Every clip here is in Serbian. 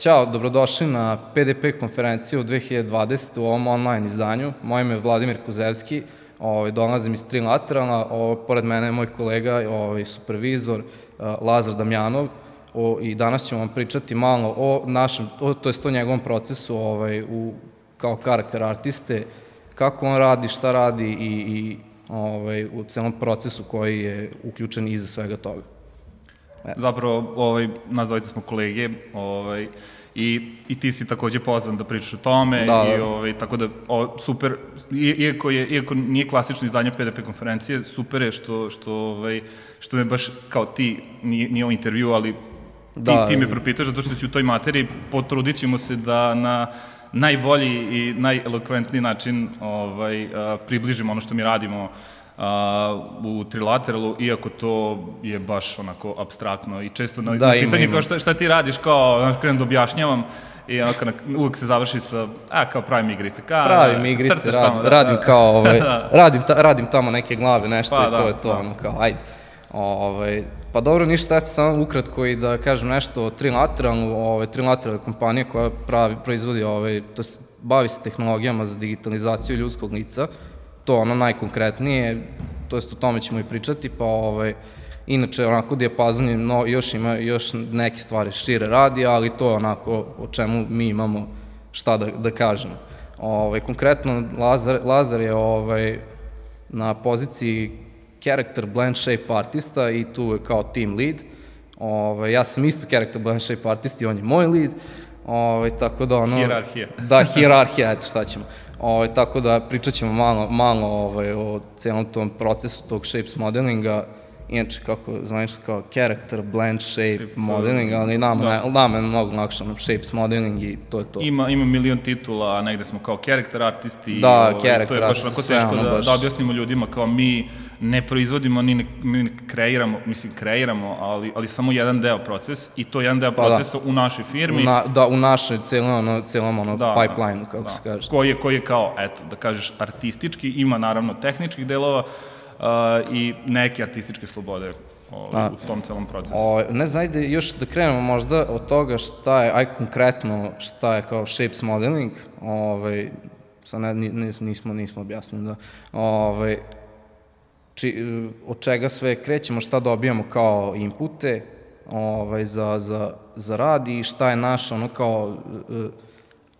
Ćao, dobrodošli na PDP konferenciju 2020 u ovom online izdanju. Moje ime je Vladimir Kuzevski, ovaj, dolazim iz Trilateralna, ovaj, pored mene je moj kolega, ovaj, supervizor uh, Lazar Damjanov, o, i danas ćemo vam pričati malo o našem, o, to jest o njegovom procesu ovaj, u, kao karakter artiste, kako on radi, šta radi i, i ovaj, u celom procesu koji je uključen iza svega toga. E. Zapravo, ovaj, nas dvojice smo kolege, ovaj, i, i ti si takođe pozvan da pričaš o tome da, i da. ovaj, tako da o, super iako je iako nije klasično izdanje PDP konferencije super je što što ovaj što me baš kao ti nije, nije o intervju ali da, ti, ti me propitaš zato što si u toj materiji potrudit ćemo se da na najbolji i najelokventniji način ovaj, približimo ono što mi radimo a, u trilateralu, iako to je baš onako abstraktno i često na, da, na pitanje kao šta, šta ti radiš, kao, znaš, krenem da objašnjavam, I onako, na, uvek se završi sa, a, kao pravim igrice. Ka, pravim igrice, rad, tamo, da, radim da, kao, ovaj, da. radim, ta, radim tamo neke glave, nešto pa, i to da, je to, da. ono, kao, ajde. Ovaj, pa dobro, ništa, eto samo ukratko i da kažem nešto o trilateralnu, ovaj, trilateralna kompanija koja pravi, proizvodi, ovaj, to se, bavi se tehnologijama za digitalizaciju ljudskog lica, to ono najkonkretnije, to jest o tome ćemo i pričati, pa ovaj, inače onako dijapazon je, no, još ima još neke stvari šire radi, ali to je onako o čemu mi imamo šta da, da kažemo. Ovaj, konkretno Lazar, Lazar je ovaj, na poziciji character blend shape artista i tu je kao team lead. Ovaj, ja sam isto character blend shape artist i on je moj lead. Ovaj, tako da ono... Hierarhija. Da, hierarhija, eto šta ćemo. Ovaj, tako da pričat ćemo malo, malo ovaj, o celom tom procesu tog shapes modelinga, inače kako znaš kao character, blend shape, shape modeling, ali nama, da. nama je mnogo lakše shapes modeling i to je to. Ima, ima milion titula, a negde smo kao character artisti. Da, ovaj, character To je baš onako teško da, baš... da objasnimo ljudima kao mi ne proizvodimo, ni ne, mi ne kreiramo, mislim kreiramo, ali, ali samo jedan deo proces i to jedan deo pa da. procesa da. u našoj firmi. Na, da, u našoj celom ono, celom ono da, pipeline, kako da. se kaže. Koji je, koji je kao, eto, da kažeš artistički, ima naravno tehničkih delova, uh, i neke artističke slobode ovaj, u tom celom procesu. O, ne znam, ajde još da krenemo možda od toga šta je, aj konkretno šta je kao shapes modeling, ovaj, sad ne, nismo, nismo objasnili da, ovaj, či, od čega sve krećemo, šta dobijamo kao inpute ovaj, za, za, za rad i šta je naš ono kao uh,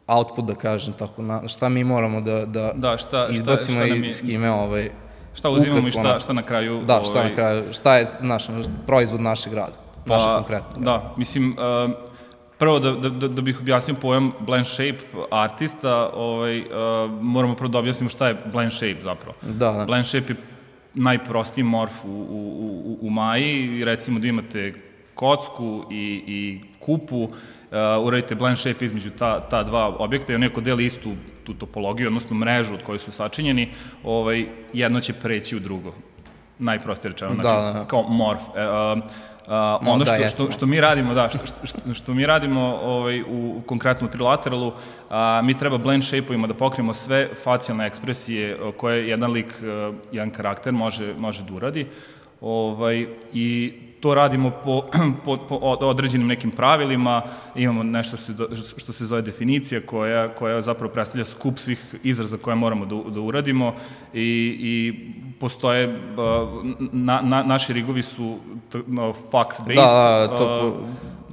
output, da kažem tako, na, šta mi moramo da, da, da šta, izbacimo šta, šta i s kime ovaj, Šta uzimamo ukratko, i šta, šta na kraju... Da, šta ovaj... na kraju, šta je naš, proizvod našeg rada, pa, naša konkretno. Da, mislim, uh, prvo da, da, da, da bih objasnio pojam blend shape artista, ovaj, uh, moramo prvo da objasnimo šta je blend shape zapravo. Da, da. Blend shape je najprostiji morf u, u, u, u Maji, recimo da imate kocku i, i kupu, uh, uradite blend shape između ta, ta dva objekta i on neko deli istu tu topologiju, odnosno mrežu od koje su sačinjeni, ovaj, jedno će preći u drugo. Najprostije rečeno, znači da, da. kao morf. E, uh, Uh, ono da, što, što, što mi radimo, da, što, što, što mi radimo ovaj, u konkretno u trilateralu, a, mi treba blend shape-ovima da pokrijemo sve facijalne ekspresije koje jedan lik, jedan karakter može, može da uradi. Ovaj, I to radimo po, po, po određenim nekim pravilima, imamo nešto što se, što se zove definicija koja, koja zapravo predstavlja skup svih izraza koje moramo da, da uradimo i, i postoje, na, na, naši rigovi su fax-based, da, da, to...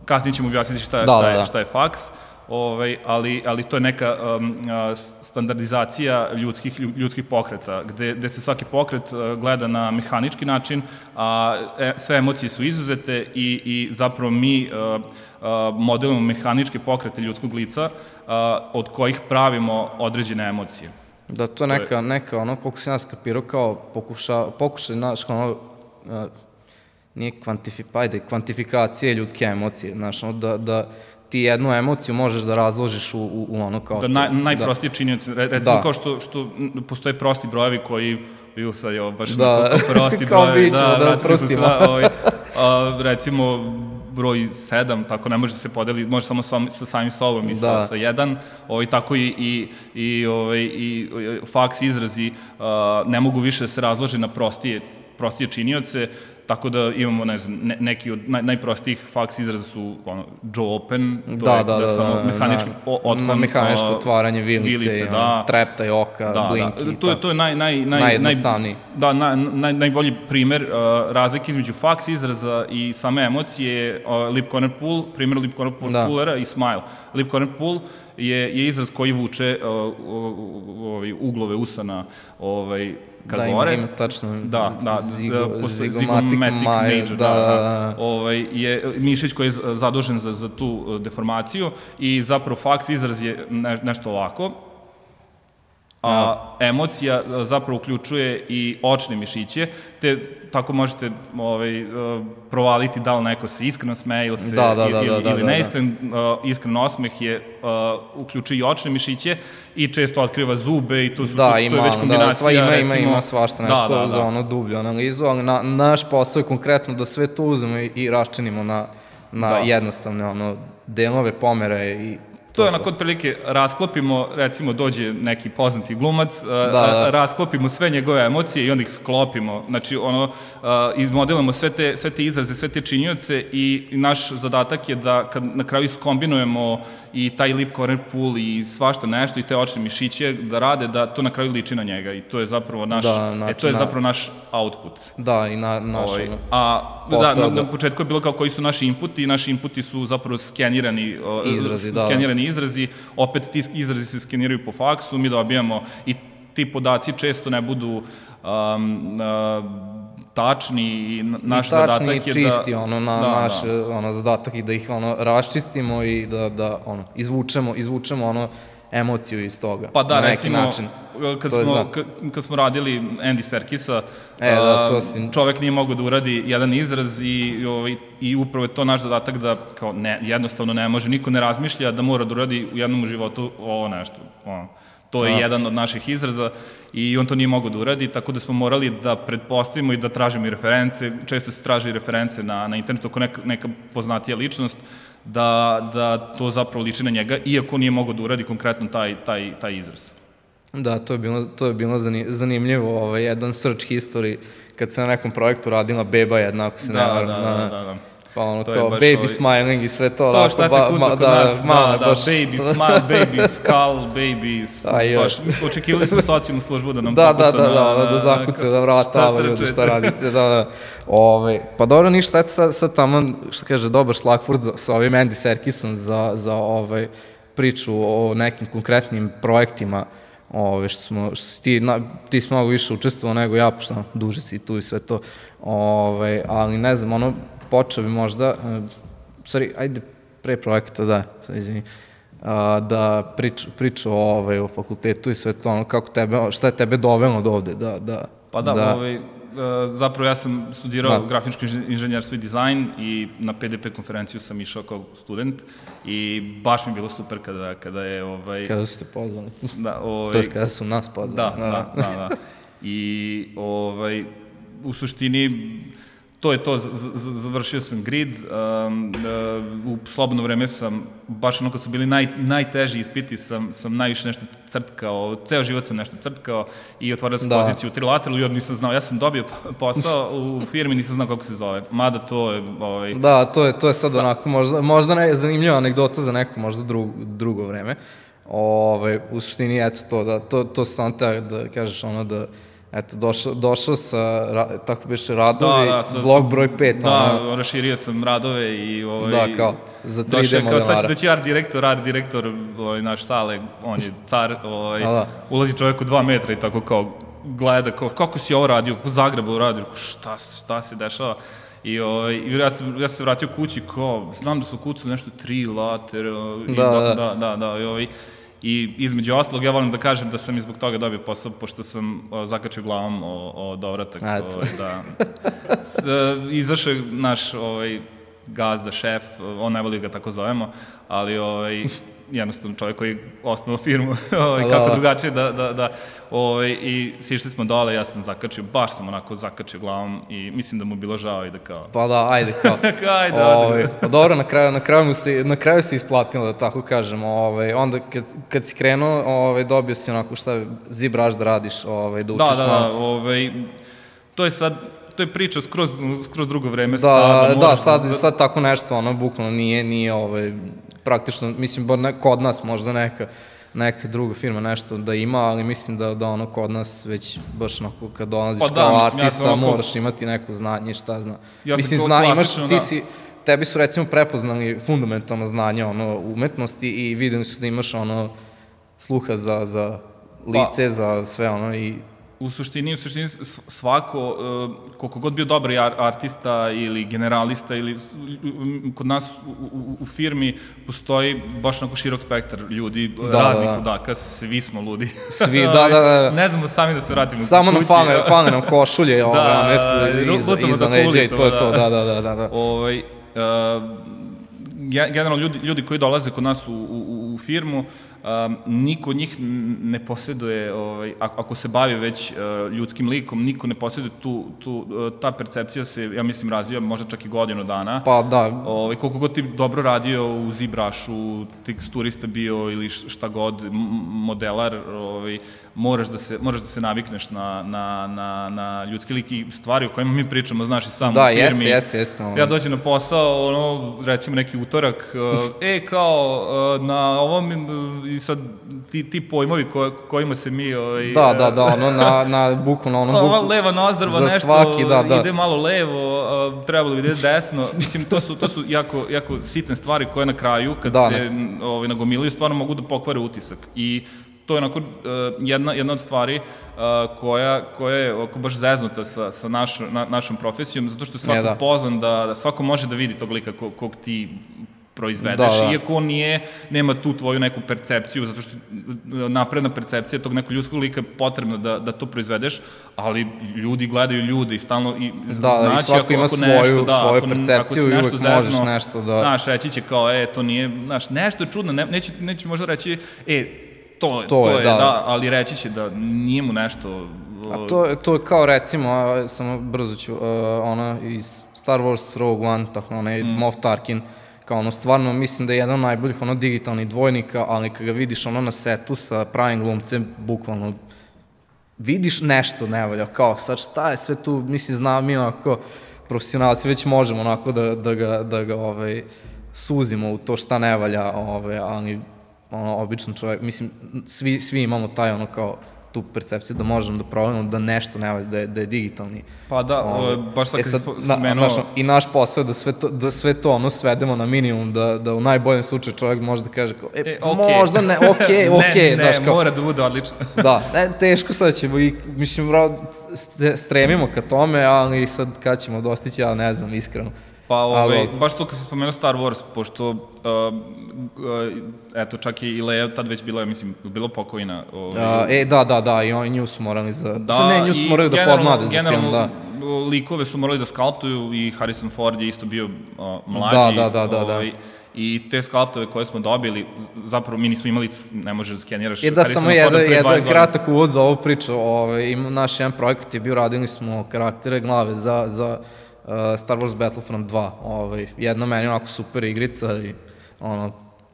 kasnije ćemo objasniti šta da, šta je, da, da. šta je fax, ovaj, ali, ali to je neka um, standardizacija ljudskih, ljudskih pokreta, gde, gde se svaki pokret uh, gleda na mehanički način, a e, sve emocije su izuzete i, i zapravo mi uh, modelujemo mehaničke pokrete ljudskog lica uh, od kojih pravimo određene emocije. Da, to je neka, neka ono, koliko se ja skapirao, kao pokuša, pokušaj, znaš, ono, uh, nije kvantifi, pa ajde, kvantifikacije ljudske emocije, znaš, ono, da, da, ti jednu emociju možeš da razložiš u, u, u ono kao... Da, naj, najprostije da. činjenice, recimo da. kao što, što postoje prosti brojevi koji Ju, sad je baš da. prosti brojevi. da, da, da prostimo. Sva, ovaj, a, recimo, broj 7, tako ne može se podeliti, može samo sa, sa samim sobom i da. sa, sa 1, ovaj, tako i, i, i, ovaj, i faks izrazi a, ne mogu više da se razlože na prostije, prostije činioce, tako da imamo, ne znam, ne, neki od naj, najprostijih faks izraza su ono, Joe Open, to da, je da, da, da, samo da, mehanički na, otklon. Na mehaničko a, otvaranje vilice, vilice da. trepta i oka, da, blinki. Da, to je, to je naj, naj, naj, najjednostavniji. Naj, da, naj, naj, najbolji primer uh, razlike između faks izraza i same emocije uh, lip corner pull, primer lip corner pull, da. pullera i smile. Lip corner pull je, je izraz koji vuče uh, ovaj, uglove usana ovaj, ka da, gore. Ima, ima tačno da, da, zigo, posle zigomatic, zigomatic major, major, da, da, da, da, ovaj, je mišić koji je zadužen za, za tu deformaciju i zapravo faks izraz je ne, nešto ovako, a da. emocija zapravo uključuje i očne mišiće, te tako možete ovaj, provaliti da li neko se iskreno smeje ili, se, da, da, da, ili, da, da, ili da, neiskren, da. iskren osmeh je uh, uključuje i očne mišiće i često otkriva zube i tu su da, tu, ima, to je već kombinacija. Da, sva ima, recimo, ima, ima svašta nešto da, da, da. za ono dublju analizu, ali na, naš posao je konkretno da sve to uzmemo i, i raščinimo na, na da. jednostavne ono, delove pomere i To je onako otprilike, rasklopimo, recimo dođe neki poznati glumac, da, da. rasklopimo sve njegove emocije i onda ih sklopimo. Znači, ono, izmodelamo sve te, sve te izraze, sve te činioce i naš zadatak je da kad na kraju iskombinujemo i taj lip corner pull i svašta nešto i te očne mišiće da rade, da to na kraju liči na njega i to je zapravo naš, da, znači, e, to je na, zapravo naš output. Da, i na, naš ovaj, A, da, na, na početku je bilo kao koji su naši inputi i naši inputi su zapravo skenirani, izrazi, da. skenirani izrazi, opet ti izrazi se skeniraju po faksu, mi dobijamo i ti podaci često ne budu um, uh, tačni i naš I tačni zadatak je čisti, da... čisti, ono, na, da, naš da. ono, zadatak i da ih ono, raščistimo i da, da ono, izvučemo, izvučemo ono, emociju iz toga. Pa da, na neki recimo, način. kad, smo, da. kad smo radili Andy Serkisa, e, da, to si... čovek nije mogao da uradi jedan izraz i, ovaj, i upravo je to naš zadatak da kao ne, jednostavno ne može, niko ne razmišlja da mora da uradi u jednom životu ovo nešto. Ono. To je da. jedan od naših izraza i on to nije mogao da uradi, tako da smo morali da pretpostavimo i da tražimo i reference, često se traži reference na, na internetu ako neka, neka poznatija ličnost, da, da to zapravo liči na njega, iako nije mogao da uradi konkretno taj, taj, taj izraz. Da, to je bilo, to je bilo zanimljivo, ovaj, jedan search history, kad se na nekom projektu radila beba jedna, ako se da, ne varam. Da, da, da, da. Pa ono to kao baby ovaj... smiling i sve to. To šta se kuca kod da, nas, ma, da, da, baš... baby smile, baby skull, baby... Baš, očekivali smo socijalnu službu da nam da, pokuca da, da, da, da, da zakuca, da vrata, ljudi šta radite, da, da. Ove, pa dobro, ništa, eto sad, sad tamo, što kaže, dobar šlagfurt za, sa ovim Andy Serkisom za, za ovaj, priču o nekim konkretnim projektima ove, što smo, što si ti, na, ti si mnogo više učestvovao nego ja, pošto duže si tu i sve to, ove, ali ne znam, ono, počeo bi možda, uh, sorry, ajde pre projekta, da, izvini, uh, da priču, priču o, ovaj, o fakultetu i sve to, ono, kako tebe, šta je tebe dovelo do ovde, da, da, Pa da, da ovaj, zapravo ja sam studirao da. grafičko inženjerstvo i dizajn i na PDP konferenciju sam išao kao student i baš mi je bilo super kada, kada je... Ovaj, kada ste pozvali. Da, ovaj, to je kada su nas pozvali. Da, da, da, da. da. I ovaj, u suštini to je to, završio sam grid, um, uh, u slobodno vreme sam, baš ono kad su bili naj, najteži ispiti, sam, sam najviše nešto crtkao, ceo život sam nešto crtkao i otvorio sam da. poziciju u trilateralu i od nisam znao, ja sam dobio posao u firmi, nisam znao kako se zove, mada to je... Ovaj, da, to je, to je sad sa... onako, možda, možda ne, zanimljiva anegdota za neko, možda drugo, drugo vreme. Ove, ovaj, u suštini, eto to, da, to, to sam te da kažeš ono da Eto, došao, došao sa, ra, tako biše, radovi, da, da, sa, blog broj 5. Da, ono, raširio sam radove i... Ovaj, da, kao, za 3D došao, modelara. Kao sad će doći art direktor, art direktor, ovaj, naš sale, on je car, ovaj, da, da. ulazi čovjek u dva metra i tako kao gleda, kao, kako si ovo radio, kako Zagrebu radio, šta, šta se dešava? I, ovaj, ja, sam, ja sam se vratio kući kao, znam da su kucali nešto tri later, i da, da, da, da, da, i ovaj, I između ostalog, ja volim da kažem da sam i zbog toga dobio posao, pošto sam o, zakačio glavom o, o dovratak. Ovaj, da. S, izašao je naš ovaj, gazda, šef, on ne voli ga tako zovemo, ali ovaj, jednostavno čovjek koji osnovao firmu, ovaj, da, kako da. drugačije da, da, da ovaj, i sišli smo dole, ja sam zakačio, baš sam onako zakačio glavom i mislim da mu bilo žao i da kao... Pa da, ajde kao. ajde, ovaj, pa dobro, na kraju, na kraju, mu se, na kraju se isplatilo, da tako kažem, ovaj, onda kad, kad si krenuo, ovaj, dobio si onako šta, zibraš da radiš, ovaj, da učiš da, da, malo. Da, ovaj, to je sad, to je priča skroz, skroz drugo vreme. Da, da, sad, da... sad tako nešto, ono, bukvalno nije, nije ovaj, praktično, mislim, bar ne, kod nas možda neka, neka druga firma nešto da ima, ali mislim da, da ono kod nas već baš onako kad dolaziš pa da, kao mislim, artista ja onako... moraš imati neko znanje, šta zna. Ja mislim, zna, imaš, ti da. si, tebi su recimo prepoznali fundamentalno znanje ono, umetnosti i videli su da imaš ono sluha za, za lice, pa, za sve ono i u suštini, u suštini svako, uh, koliko god bio dobar artista ili generalista ili kod nas u, u, u firmi postoji baš onako širok spektar ljudi, da, raznih da, da. ludaka, svi smo ludi. Svi, da, da, da. ne znamo sami da se vratimo Samo nam fane, fane nam košulje, ove, da, one su iza, iza leđa i to je to, da, da, da. da, da. Ovaj, uh, generalno ljudi, ljudi koji dolaze kod nas u, u, u firmu, um, niko od njih ne posjeduje, ovaj, ako se bavi već uh, ljudskim likom, niko ne posjeduje tu, tu, uh, ta percepcija se, ja mislim, razvija možda čak i godinu dana. Pa da. Ovaj, koliko god ti dobro radio u ZBrušu, teksturista bio ili šta god, modelar, ovaj, moraš da se, moraš da se navikneš na, na, na, na ljudski lik i stvari o kojima mi pričamo, znaš i sam da, u firmi. jeste, jeste, jeste. Ja dođem na posao, ono, recimo neki utorak, uh, e, kao, uh, na ovom, uh, i sad ti, ti pojmovi ko, kojima se mi... Ovaj, da, da, da, ono, na, na buku, na ono buku. leva nozdrava, nešto, svaki, da, da. ide malo levo, trebalo bi da ide desno. Mislim, to su, to su jako, jako sitne stvari koje na kraju, kad da, se ovaj, nagomilaju, stvarno mogu da pokvare utisak. I to je onako uh, jedna, jedna od stvari uh, koja, koja je oko baš zeznuta sa, sa naš, na, našom profesijom, zato što je svako ja, da. poznan da, da svako može da vidi tog lika kog, kog ti proizvedeš, da, da. iako on nije, nema tu tvoju neku percepciju, zato što napredna percepcija tog nekog ljudskog lika je potrebna da, da to proizvedeš, ali ljudi gledaju ljude i stalno i da, znači, i svako ako, ima ako svoju, nešto, da, svoju ako, percepciju ako i uvek zezno, možeš nešto da... Znaš, reći će kao, e, to nije, znaš, nešto je čudno, ne, neće, neće možda reći, e, to, to, to je, je da. da, ali reći će da nije mu nešto... A to, to je kao recimo, samo brzo ću, uh, ona iz Star Wars Rogue One, tako onaj mm. Moff Tarkin, kao ono, stvarno mislim da je jedan od najboljih ono digitalnih dvojnika, ali kada ga vidiš ono na setu sa pravim glumcem, bukvalno vidiš nešto ne valja, kao sad šta je sve tu, mislim, znam mi onako, profesionalci već možemo onako da, da ga, da ga ovaj, suzimo u to šta ne valja, ovaj, ali ono, običan čovjek, mislim, svi, svi imamo taj ono kao tu percepciju da možemo da provedemo da nešto ne valja, da je, da je digitalni. Pa da, o, baš sad e sad, spomenuo... Na, naš, I naš posao da sve to, da sve to ono svedemo na minimum, da, da u najboljem slučaju čovjek može da kaže kao, e, e okay. možda ne, okej, okay, okej, okay, ne, daš kao... mora da bude odlično. da, ne, teško sad ćemo i, mislim, stremimo ka tome, ali sad kad ćemo dostići, ja ne znam, iskreno. Pa, ovaj, Ali, baš to kad si spomenuo Star Wars, pošto, uh, uh, eto, čak i Leia tad već bila, mislim, bilo pokojna. Ovaj. Uh, e, da, da, da, i on, nju su morali za... Da, ne, nju su morali da podmlade za film, da. likove su morali da skalptuju i Harrison Ford je isto bio uh, mlađi. Da, da, da, da, ovaj, da. I te skalptove koje smo dobili, zapravo mi nismo imali, ne možeš da skeniraš. I da, samo jedan, jedan kratak uvod za ovu priču. Ovaj, naš jedan projekat je bio, radili smo karaktere glave za, za uh, Star Wars Battlefront 2. Ovaj, jedna meni onako super igrica i ono,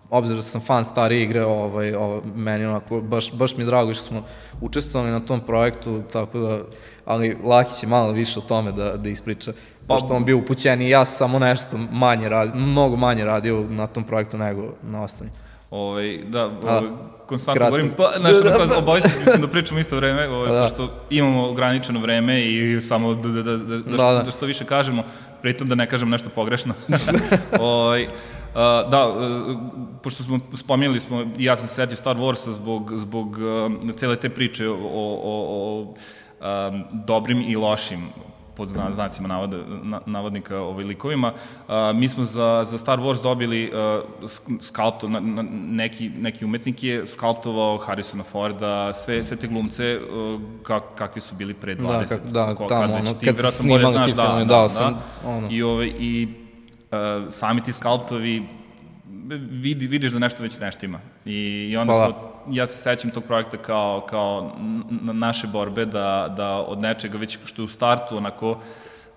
obzirom da sam fan stare igre, ovaj, ovaj, meni onako, baš, baš mi je drago što smo učestvovali na tom projektu, tako da, ali Laki će malo više o tome da, da ispriča, pa, pošto on bio upućen i ja samo nešto manje radio, mnogo manje radio na tom projektu nego na ostalim. Ovaj, da, ovaj, konstantno govorim, pa, znaš, da, da, da. obojice mislim da pričamo isto vreme, ovaj, da. pošto imamo ograničeno vreme i samo da, da, da, da, da, što, da, da što više kažemo, pritom da ne kažem nešto pogrešno. ovaj, Uh, da, uh, pošto smo spominjali smo, ja sam se setio Star Warsa zbog, zbog uh, cele te priče o, o, o um, dobrim i lošim pod znacima navoda, navodnika ovaj, likovima. A, mi smo za, za Star Wars dobili uh, skalpto, na, na, neki, neki umetnik je skalptovao Harrisona Forda, sve, sve te glumce uh, kak, kakvi su bili pre 20. Da, kak, da ko, tamo, kad, ono, ti, kad snimali znaš, ti da, filmi, da, da, da, sam, ono. I, ovaj, i uh, sami ti skalptovi vidi, vidiš da nešto već nešto ima. I, i onda pa, smo, ja se sećam tog projekta kao, kao naše borbe da, da od nečega već što je u startu onako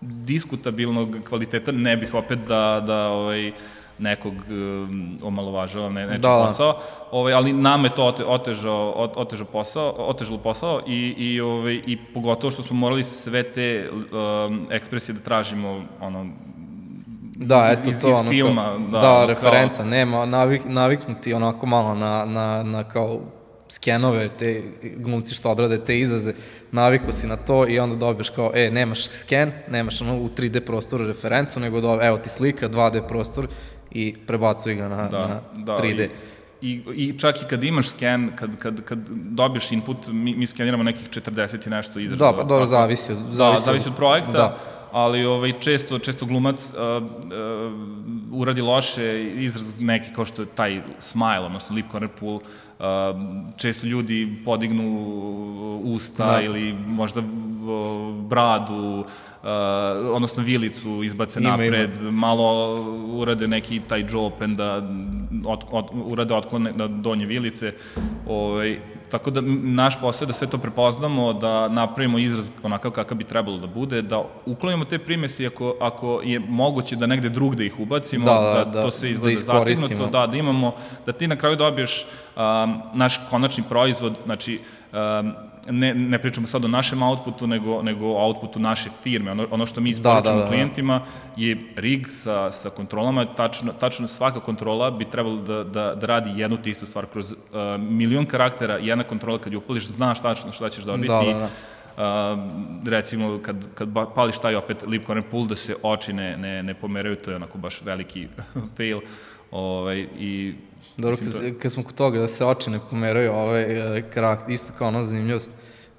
diskutabilnog kvaliteta ne bih opet da, da ovaj, nekog um, omalovažava ne, nečeg da, da. posao, ovaj, ali nam je to otežao, otežao posao, otežalo posao i, i, ovaj, i pogotovo što smo morali sve te um, ekspresije da tražimo ono, Da, eto iz, to, iz ono, filma, kao, da, da referenca, kao... nema, navik, naviknuti onako malo na, na, na kao skenove, te glumci što odrade te izraze, naviku si na to i onda dobiješ kao, e, nemaš sken, nemaš ono u 3D prostoru referencu, nego do, evo ti slika, 2D prostor i prebacuj ga na, da, na da, 3D. I, i, I čak i kad imaš sken, kad, kad, kad dobiješ input, mi, mi skeniramo nekih 40 i nešto izraza. Da, pa dobro, zavisi od, zavisi, da, zavisi od projekta. Da ali ovaj, često, često glumac uh, uh, uradi loše izraz neki kao što je taj smile, odnosno lip corner pull, uh, često ljudi podignu usta da. ili možda bradu, uh, odnosno vilicu izbace ima, napred, ima. malo urade neki taj jaw open da od, od, urade otklone na donje vilice. Ovaj, tako da naš posao je da sve to prepoznamo, da napravimo izraz onakav kakav bi trebalo da bude, da uklonimo te primesi ako, ako je moguće da negde drugde ih ubacimo, da, da, da, da to se izgleda da zatignuto, da, da imamo, da ti na kraju dobiješ um, naš konačni proizvod, znači um, ne, ne pričamo sad o našem outputu, nego, nego o outputu naše firme. Ono, ono što mi da, isporučimo da, da, da, klijentima je rig sa, sa kontrolama, tačno, tačno svaka kontrola bi trebalo da, da, da radi jednu te istu stvar. Kroz uh, milion karaktera, jedna kontrola kad ju upališ, znaš tačno šta ćeš dobiti. Da, da, da. Uh, recimo kad, kad pališ taj opet lip corner pull da se oči ne, ne, ne pomeraju, to je onako baš veliki fail. Ovaj, I Dobro, kad, kad smo kod toga da se oči ne pomeraju, ovaj e, karakter, isto kao ona zanimljivost,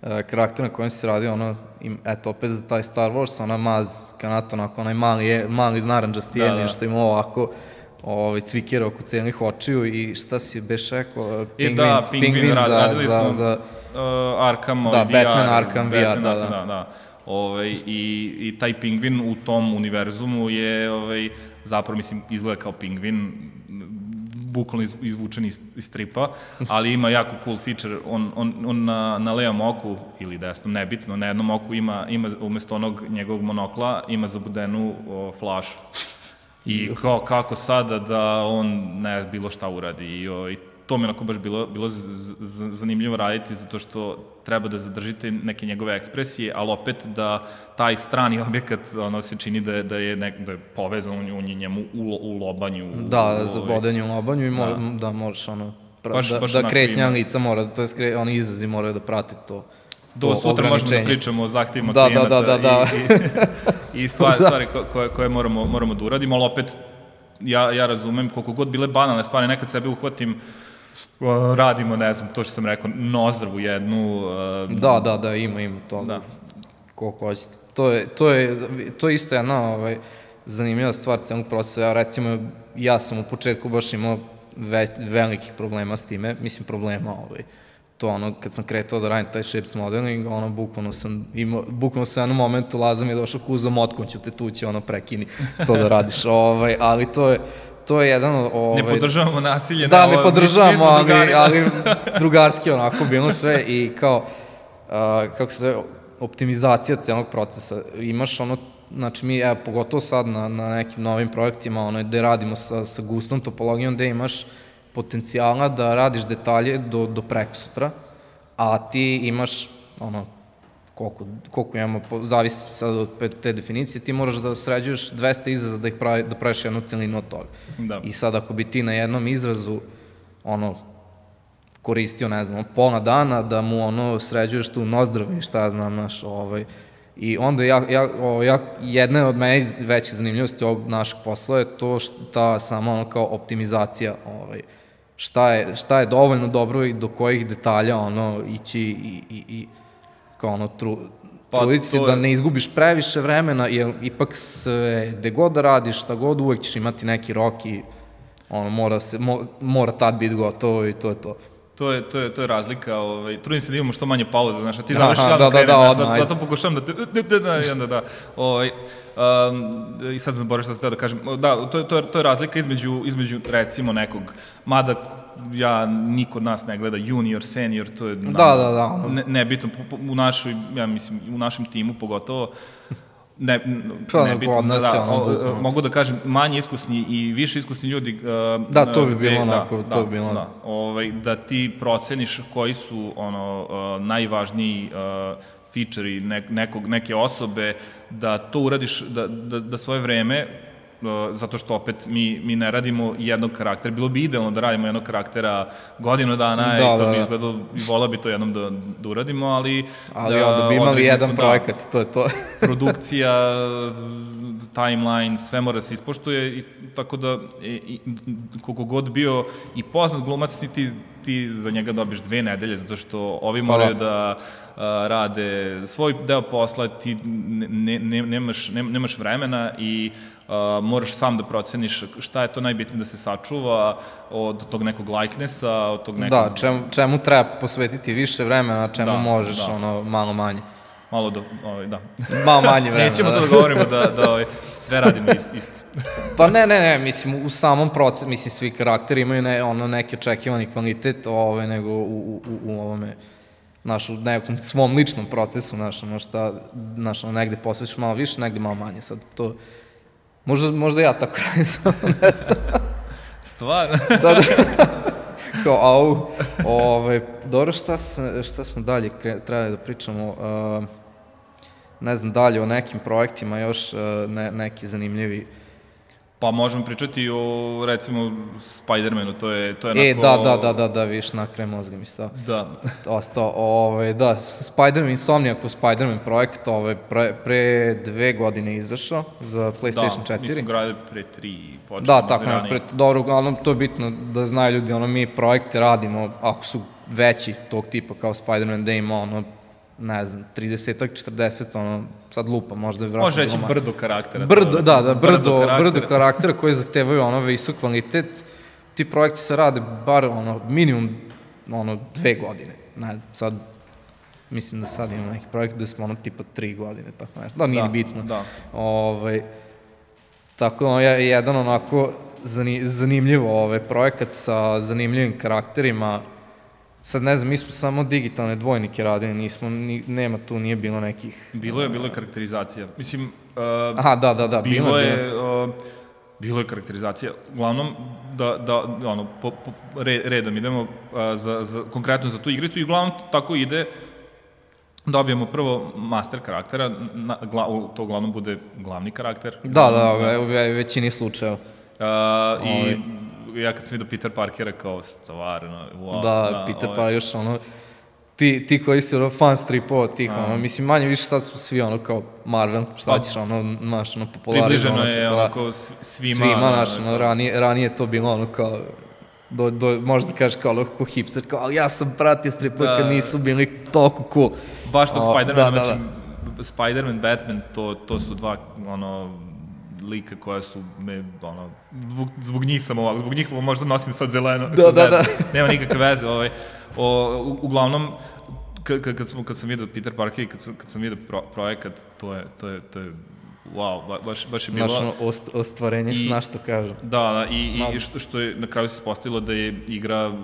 e, karakter na kojem se radi, ono, im, eto, opet za taj Star Wars, ona maz, kanata, onako, onaj mali, mali naranđasti da, da. što ima ovako, ovaj, cvikira oko celih očiju i šta si beš rekao, pingvin, da, pingvin, pingvin radili za, smo za, uh, Arkham, da, VR, Batman Arkham Batman, VR, da, da. da, da. Ove, ovaj, i, I taj pingvin u tom univerzumu je, ovaj, zapravo, mislim, izgleda kao pingvin, bukvalno iz, izvučen iz, iz stripa, ali ima jako cool feature, on, on, on na, na levom oku, ili desnom, nebitno, na jednom oku ima, ima umesto onog njegovog monokla, ima zabudenu o, flašu. I kao, kako sada da on ne bilo šta uradi i, o, i to mi onako baš bilo, bilo zanimljivo raditi zato što treba da zadržite neke njegove ekspresije, ali opet da taj strani objekat ono se čini da je, da je, nek, da je povezan u, u njemu u, u lobanju. Da, u, za bodenje u lobanju i da. da možeš ono, pra, baš, da, baš da kretnja ima. lica mora, to je skre, oni izrazi moraju da prate to. Do sutra možemo da pričamo o zahtevima da, da klijenta da, da, da, da. i, i, i stvari, da. stvari koje, koje moramo, moramo da uradimo, ali opet ja, ja razumem koliko god bile banalne stvari, nekad sebe uhvatim radimo, ne znam, to što sam rekao, nozdravu jednu. Uh, da, da, da, ima, ima to. Da. Koliko hoćete. To je, to je, to je isto jedna ovaj, zanimljiva stvar celog procesa. Ja, recimo, ja sam u početku baš imao ve, velikih problema s time, mislim problema ovaj, to ono, kad sam kretao da radim taj shapes modeling, ono, bukvalno sam imao, bukvalno sam jednom momentu Laza mi je došao kuzom, motkom ću te tući, ono, prekini to da radiš, ovaj, ali to je, to je jedan ovaj Ne podržavamo nasilje. Da, ne, ne podržavamo, ali, ali drugarski onako bilo sve i kao uh, kako se zove optimizacija celog procesa. Imaš ono znači mi, evo, pogotovo sad na, na nekim novim projektima, ono, gde radimo sa, sa gustom topologijom, gde imaš potencijala da radiš detalje do, do preko sutra, a ti imaš, ono, koliko, koliko imamo, zavisi sad od te definicije, ti moraš da sređuješ 200 izraza da, ih pravi, da praviš jednu celinu od toga. Da. I sad ako bi ti na jednom izrazu ono, koristio, ne znam, pola dana da mu ono sređuješ tu nozdrave i šta znam, naš, ovaj, I onda ja, ja, o, ja, jedna od meni veće zanimljivosti ovog našeg posla je to šta sama ono kao optimizacija, ovaj, šta je, šta je dovoljno dobro i do kojih detalja ono ići i, i, i kao ono, tru, pa, truditi se da ne izgubiš previše vremena, jer ipak sve, gde god da radiš, šta god, uvek ćeš imati neki rok i ono, mora, se, mo, mora tad biti gotovo i to je to. To je, to je, to je razlika, ovaj, trudim se da imamo što manje pauze, znaš, a ti završiš ja da, da, krenem, da, da, zato, zato pokušavam da te, da, da, da, i onda da, ovaj, um, i sad sam zaboravio što sam teo da kažem, da, to je, to je, to je razlika između, između, recimo, nekog, mada ja, niko od nas ne gleda junior, senior, to je da, da, da, ne, nebitno, u našoj, ja mislim, u našem timu pogotovo, ne, pa, ne bit, da, da, ono, mogu da kažem manje iskusni i više iskusni ljudi uh, da to bi bilo da, onako da, to bi bilo da, ovaj da ti proceniš koji su ono uh, najvažniji uh, feature ne, nekog neke osobe da to uradiš da da da svoje vreme zato što opet mi, mi ne radimo jednog karaktera. Bilo bi idealno da radimo jednog karaktera godinu dana da, i to da, bi da. izgledalo, i vola bi to jednom da, da uradimo, ali... Ali da, onda bi imali jedan smo, da, projekat, da, to je to. produkcija, timeline, sve mora se ispoštuje i tako da i, i, koliko god bio i poznat glumac ti, ti za njega dobiš dve nedelje zato što ovi pa moraju da, da a, rade svoj deo posla, ti ne, ne, nemaš, ne, nemaš vremena i uh, moraš sam da proceniš šta je to najbitnije da se sačuva od tog nekog likenessa, od tog nekog... Da, čemu, čemu treba posvetiti više vremena, čemu da, možeš da. ono malo manje. Malo da, ovaj, da. Malo manje vremena. Nećemo to da govorimo da, da ovaj, sve radimo isto. pa ne, ne, ne, mislim, u samom procesu, mislim, svi karakteri imaju ne, ono, neki očekivani kvalitet, ovaj, nego u, u, u, ovome, naš, u nekom svom ličnom procesu, znaš, ono šta, znaš, ono, negde posvećiš malo više, negde malo manje, sad to, možda, možda ja tako radim, samo ne znam. Stvarno? da, da. Kao, au, ovaj, dobro, šta, šta smo dalje trebali da pričamo, uh, ne znam, dalje o nekim projektima još, uh, ne, neki zanimljivi, Pa možemo pričati o, recimo, Spider-Manu, to je, to je e, onako... E, da, da, da, da, da, viš, na kraj mozga mi stao. Da. Ostao, ovaj, da, Spider-Man, Insomniac u Spider-Man projekt, ovaj, pre, pre dve godine izašao za PlayStation da, 4. Da, mi smo gradili pre tri, počeli. Da, tako, ne, pre, dobro, uglavnom, to je bitno da znaju ljudi, ono, mi projekte radimo, ako su veći tog tipa kao Spider-Man, da ima, ono, ne znam, 30-ak, 40, ono, sad lupa, možda je vratno... Može reći brdo karaktera. Brdo, da, da, brdo, brdo karaktera. brdo karaktera koji zahtevaju ono visok kvalitet. Ti projekti se rade bar ono, minimum ono, dve godine. Ne, sad, mislim da sad imamo neki projekt da smo ono tipa tri godine, tako nešto. Da, nije da, bitno. Da. Ovaj, tako da, je jedan onako zanimljivo ovaj projekat sa zanimljivim karakterima, Sad ne znam, mi smo samo digitalne dvojnike radili, nismo, ni, nema tu, nije bilo nekih... Bilo je, bilo je karakterizacija. Mislim, uh, Aha, da, da, da, bilo, bilo je, bilo. Uh, bilo je karakterizacija. Uglavnom, da, da ono, po, po, redom idemo uh, za, za, konkretno za tu igricu i uglavnom tako ide dobijemo prvo master karaktera, na, gla, to uglavnom bude glavni karakter. Da, da, da. u većini slučajeva. Uh, I ovaj ja kad sam vidio Peter Parkera kao stvarno, wow. Da, da Peter. Parker još ono, ti, ti koji si ono fan stripova tih, A. ono, mislim, manje više sad su svi ono kao Marvel, šta pa, ćeš, ono, maš, ono, popularizovan Približeno je, ono, kao svima. Svima, znaš, ono, ranije, ranije to bilo ono kao, do, do, možda kažeš kao lako hipster, kao, ja sam pratio stripove da. kad nisu bili toliko cool. Baš tog Spider-Man, da, da, znači, da. Spider-Man, Batman, to, to su dva, ono, lika koja su me, ono, zbog, zbog njih sam ovako, zbog njih možda nosim sad zeleno. Da, da, da. Nema nikakve veze. Ovaj, o, u, uglavnom, kad, smo, kad sam vidio Peter Parker i kad sam, kad sam vidio pro, projekat, to je, to je, to je wow, baš, baš je bilo... Znaš, ono, ost, ostvarenje I, sna što kažu. Da, da, i, i što, što je na kraju se postavilo da je igra uh,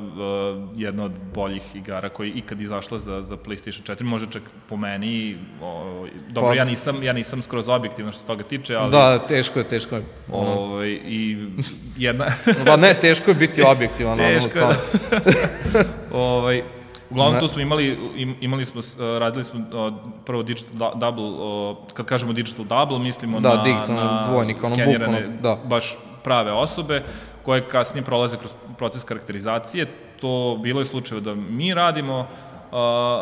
jedna od boljih igara koja je ikad izašla za, za PlayStation 4, može čak po meni, uh, dobro, pa, ja, nisam, ja nisam skroz objektivno što se toga tiče, ali... Da, teško je, teško je. Ovaj, I jedna... ba ne, teško je biti objektivan. teško je, da. ovaj, Uglavnom tu smo imali, imali smo, uh, radili smo uh, prvo digital double, uh, kad kažemo digital double, mislimo da, na, na dvojnik, ono skenirane, da. baš prave osobe, koje kasnije prolaze kroz proces karakterizacije. To bilo je slučajeva da mi radimo,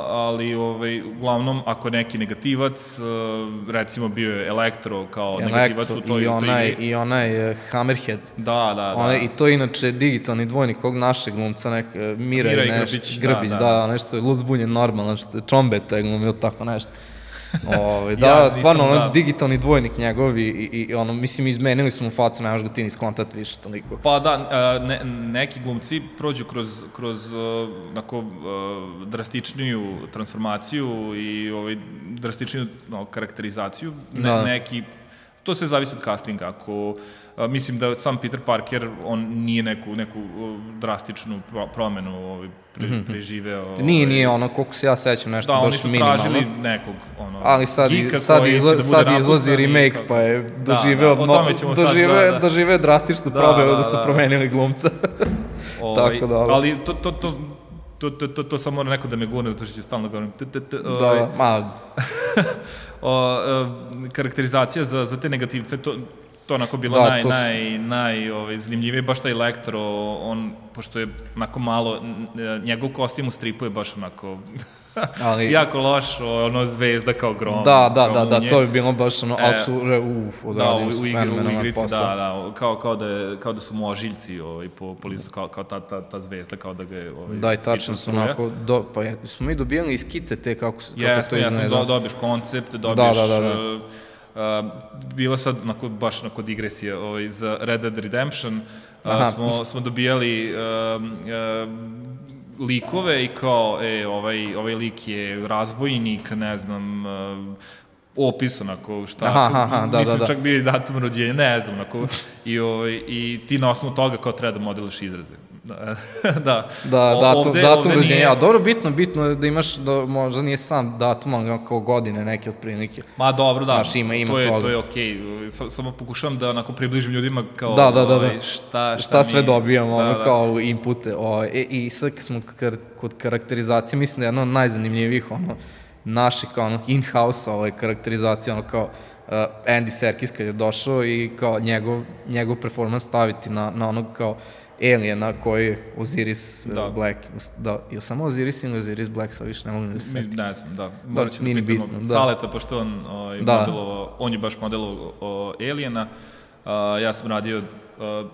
ali ovaj, uglavnom ako neki negativac, recimo bio je Elektro kao Elektro, negativac u toj, i onaj, toj I onaj Hammerhead. Da, da, da. Onaj, I to je inače digitalni dvojnik kog našeg glumca, nek, Mira, Mira i nešto, Grbić, Grbić, da, da, da, nešto je luzbunjen normalno, nešto, Čombeta je glumio tako nešto. Ove, da, ja, stvarno, ono, da. digitalni dvojnik njegov i, i, i ono, mislim, izmenili smo mu facu, nemaš ga ti ni skontati više toliko. Pa da, ne, neki glumci prođu kroz, kroz e, nako, e, drastičniju transformaciju i ovaj, drastičniju no, karakterizaciju, ne, da. neki to se zavisi od castinga. Ako, mislim da sam Peter Parker, on nije neku, neku drastičnu promenu ovaj, pre, -hmm. preživeo. Ovaj, nije, nije ono, koliko se ja sećam, nešto da, baš minimalno. Da, oni su tražili nekog, ono, Ali sad, sad, izla, da sad izlazi remake, pa je doživeo, da, da, doživeo, da, da. doživeo drastičnu da, promenu da, da, da su promenili glumca. ovaj, Tako da, ali to, to, to, to, to, to, to samo mora neko da me gurne, zato što ću stalno govorim. T, t, t, ovaj, da, ma... o, karakterizacija za, za te negativce, to, to onako bilo da, naj, to su... naj, naj ovaj, zanimljivije, baš taj Elektro, on, pošto je onako malo, njegov kostim u stripu je baš onako ali... jako loš, ono zvezda kao grom. Da, da, da, da, to bi bilo baš ono, e, ali su, uf, odradili da, su fenomenalan u igrici, posao. Da, da, kao, kao, da, je, kao da su možiljci ovaj, po, po listu, kao, kao ta, ta, ta zvezda, kao da ga je ovaj, Da, i tačno su onako, do, pa je, smo mi dobijali skice te kako, kako yes, to izgleda. Jesmo, do, dobiš koncept, dobiš... Da, da, da, da. Uh, bila sad onako, baš onako digresija ovaj, za Red Dead Redemption, uh, smo, smo dobijali uh, uh, likove i kao, e, ovaj, ovaj lik je razbojnik, ne znam, uh, opis onako šta aha, aha, da, mislim da, da. čak bio i datum rođenja ne znam onako. I ovaj i ti na osnovu toga kao treba da modeliš izraze da da da o, datum ovde, datum rođenja a dobro bitno bitno je da imaš da možda nije sam datum ali kao godine neke otprilike ma dobro da Znaš, ima ima to je toga. to je okej okay. samo pokušavam da onako približim ljudima kao da, da, da, da. Ovaj, šta, šta, šta sve dobijamo da, da. kao inpute ovaj e, i sad smo kod karakterizacije mislim da je jedno od najzanimljivijih ono naše kao ono in-house ovaj, karakterizacija, ono kao uh, Andy Serkis kad je došao i kao njegov, njegov performance staviti na, na onog kao Aliena koji je Osiris uh, da. Black. Da, je samo Osiris ili Osiris Black, sa više ne mogu da se setim. Ne znam, da. Morat ćemo da, pitamo bitno, da. Saleta, pošto on, ovaj, da. modelovao, on je baš modelovao Aliena. Uh, ja sam radio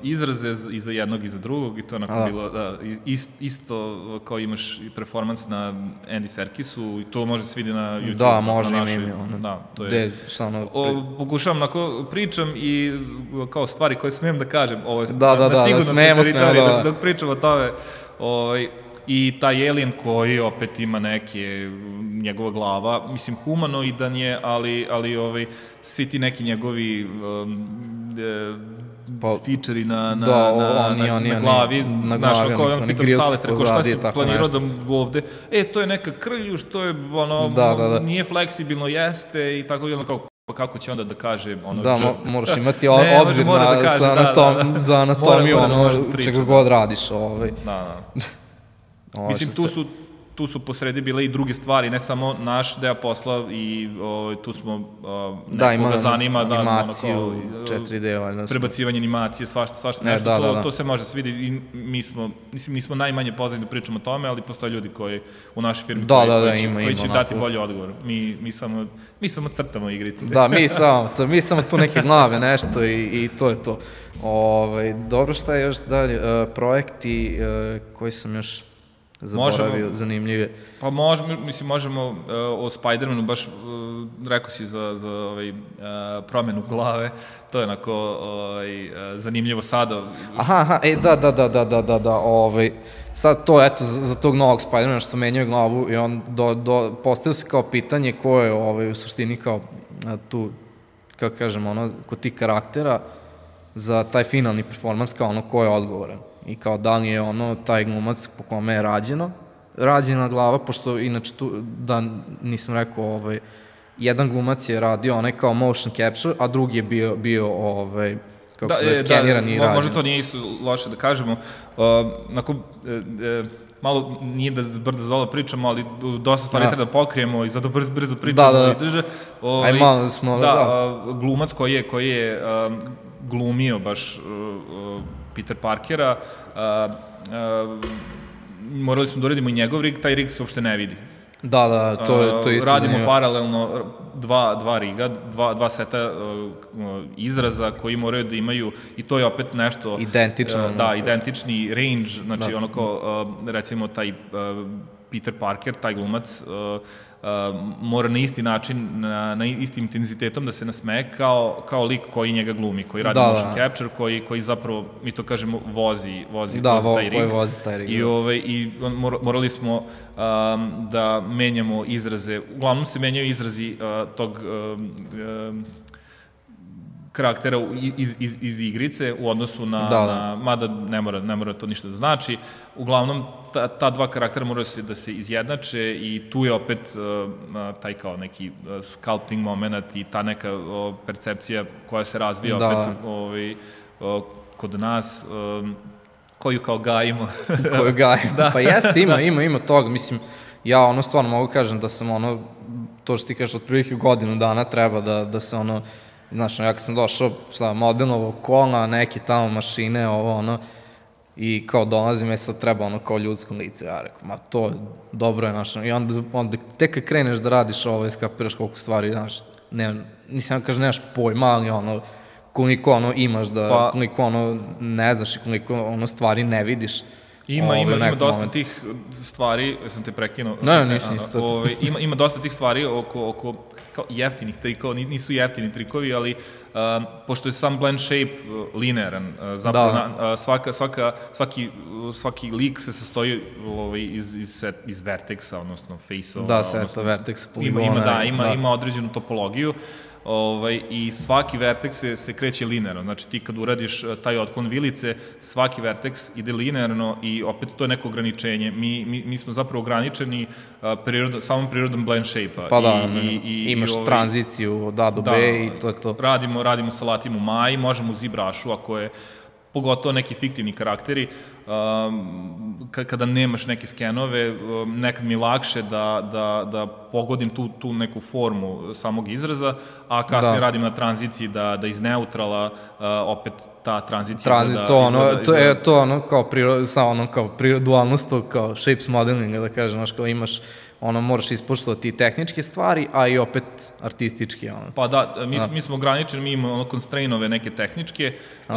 izraze i za jednog i za drugog i to onako da. bilo da, ist, isto kao imaš performans na Andy Serkisu i to može se vidi na YouTube. Da, može na našoj, ono, da, to je. De, ono, o, pokušavam onako, pričam i kao stvari koje smijem da kažem, ovo je da, da, da, da, smijemo, smijemo, da, da. Dok pričam o tome, ovaj, i taj alien koji opet ima neke njegova glava, mislim humanoidan je, ali ali ovaj svi ti neki njegovi um, pa, feature na, na, da, na, oni, na, oni, na glavi, na glavi, znaš, kao on pitam Salet, rekao šta si planirao da ovde, e, to je neka krlju, što je, ono, da, da, da. nije fleksibilno, jeste, i tako, i ono, kao, pa kako će onda da kaže ono da mo, moraš imati ne, obzir na, da kaže, za, anatom, da, da. za anatomiju mora, mora, ono da čega god radiš ovaj. da, da. Mislim tu su tu su posredi bile i druge stvari, ne samo naš deo posla i o, tu smo o, da, ima zanima da animaciju, da, 4D, valjda. Prebacivanje animacije, svašta, svašta ne, nešto, da, to, da, da. to se može se vidi i mi smo, mislim, nismo najmanje poznani da pričamo o tome, ali postoje ljudi koji u našoj firmi da, koji, da, da, koji, ima, koji će ima, dati bolji odgovor. Mi, mi, samo, mi samo crtamo igrice. Da, mi samo, mi samo tu neke glave, nešto i, i to je to. Ove, ovaj, dobro, šta je još dalje? Uh, projekti uh, koji sam još zaboravio, možemo, zanimljive. Pa možemo, mislim, možemo uh, o Spider-Manu, baš uh, rekao si za, za ovaj, uh, promenu glave, to je onako ovaj, uh, zanimljivo sada. Aha, aha, e, da, da, da, da, da, da, da, ovaj, sad to, eto, za, za tog novog Spider-Mana što menjaju glavu i on do, do, postavio se kao pitanje ko je ovaj, u suštini kao tu, kako kažem, ono, kod tih karaktera za taj finalni performans kao ono ko je odgovoran i kao da li je ono taj glumac po kome je rađeno, rađena glava, pošto inače tu, da nisam rekao, ovaj, jedan glumac je radio onaj kao motion capture, a drugi je bio, bio ovaj, kako da, se zove, da, skeniran da, i rađen. Možda to nije isto loše da kažemo. Uh, nako, uh, uh, malo nije da zbrda zola pričamo, ali dosta stvari da. treba da pokrijemo i zato brzo, brzo pričamo da, da. i drže. Ovaj, Aj malo smo, da. da. glumac koji je, koji je glumio baš uh, Peter Parkera, a, a, morali smo da uradimo i njegov rig, taj rig se uopšte ne vidi. Da, da, to je, to je isto Radimo zanimljivo. paralelno dva, dva riga, dva, dva seta uh, izraza koji moraju da imaju, i to je opet nešto... Identično. Uh, da, identični range, znači da. ono kao, uh, recimo, taj uh, Peter Parker, taj glumac, uh, mora na isti način, na, na istim intenzitetom da se nasmeje kao, kao lik koji njega glumi, koji radi da, motion da. capture, koji, koji zapravo, mi to kažemo, vozi, vozi, da, vozi taj rig. vozi taj rig. I, da. ovaj, i morali smo um, da menjamo izraze, uglavnom se menjaju izrazi uh, tog um, um, karaktera iz, iz, iz igrice u odnosu na, da, da. na mada ne mora, ne mora to ništa da znači. Uglavnom, ta, ta dva karaktera moraju se, da se izjednače i tu je opet uh, taj kao neki uh, sculpting moment i ta neka uh, percepcija koja se razvija da. opet ovaj, uh, kod nas. Uh, koju kao gajimo. koju gajimo. da. Pa jeste, ima, ima, ima toga. Mislim, ja ono stvarno mogu kažem da sam ono, to što ti kažeš, otprilike godinu dana treba da, da se ono, Znaš, ja kad sam došao, šta, modelnovo kola, neke tamo mašine, ovo, ono, i kao dolazim, je sad treba ono kao ljudsko lice, ja rekao, ma to dobro je, znaš, i onda, onda tek kad kreneš da radiš ovo, iskapiraš koliko stvari, znaš, ne, nisam ja kažem, nemaš pojma, ali ono, koliko ono imaš da, pa, koliko ono ne znaš i koliko ono stvari ne vidiš. Ima, ima, ima dosta moment. tih stvari, sam te prekinuo. Ne, ne, nisam isto. Ovaj, ima, ima dosta tih stvari oko, oko kao jeftinih trikova, nisu jeftini trikovi, ali um, pošto je sam blend shape uh, linearan, uh, zapravo da. na, uh, svaka, svaka, svaki, svaki lik se sastoji ovaj, iz, iz, set, iz vertexa, odnosno face-ova. Da, seta, vertex, poligona. Ima, ima, da, ima, da. ima određenu topologiju. Ovaj, I svaki verteks se, se kreće linearno. Znači ti kad uradiš eh, taj otklon vilice, svaki verteks ide linearno i opet to je neko ograničenje. Mi, mi, mi smo zapravo ograničeni uh, prirod, samom prirodom blend shape-a. Pa da, I, i, i, imaš i ovaj, tranziciju od A do B da, i to je to. Radimo, radimo sa latim u maji, možemo u zibrašu ako je pogotovo neki fiktivni karakteri, um, kada nemaš neke skenove, um, nekad mi lakše da, da, da pogodim tu, tu neku formu samog izraza, a kasnije da. radim na tranziciji da, da iz neutrala uh, opet ta tranzicija Tranzit, da, to, ono, izgleda, to je to ono kao priro, sa ono kao priro, dualnost, kao shapes modelinga, da kažem, znaš, kao imaš ono, moraš ispoštovati tehničke stvari, a i opet artistički. Ono. Pa da, mi, da. mi smo ograničeni, mi imamo ono constrainove neke tehničke, a,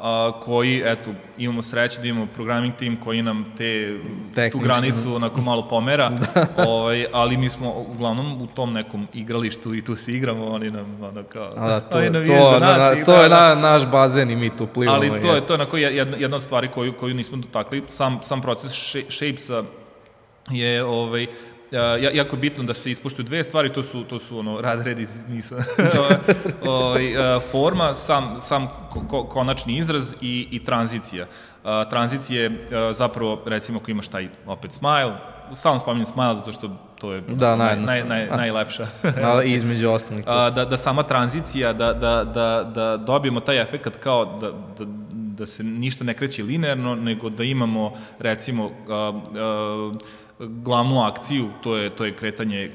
a, koji, eto, imamo sreće da imamo programming tim koji nam te, Tehnički. tu granicu onako malo pomera, da. ovaj, ali mi smo uglavnom u tom nekom igralištu i tu se igramo, oni nam ono kao... A da, to, to, to, nas, na, to je na, naš bazen i mi tu plivamo. Ali to je, to je onako jedna, jedna od stvari koju, koju nismo dotakli, sam, sam proces Shapesa je ovaj, ja, jako je bitno da se ispuštuju dve stvari, to su, to su ono, rad, red, nisam, o, ovaj, forma, sam, sam ko, konačni izraz i, i tranzicija. A, tranzicije, zapravo, recimo, ako imaš taj, opet, smile, stalno spominjem smile zato što to je da, naj, naj, naj, najlepša. A, između ostalih. Da, da sama tranzicija, da, da, da, da dobijemo taj efekt kao da, da, da se ništa ne kreće linearno, nego da imamo, recimo, a, a, glavnu akciju, to je, to je kretanje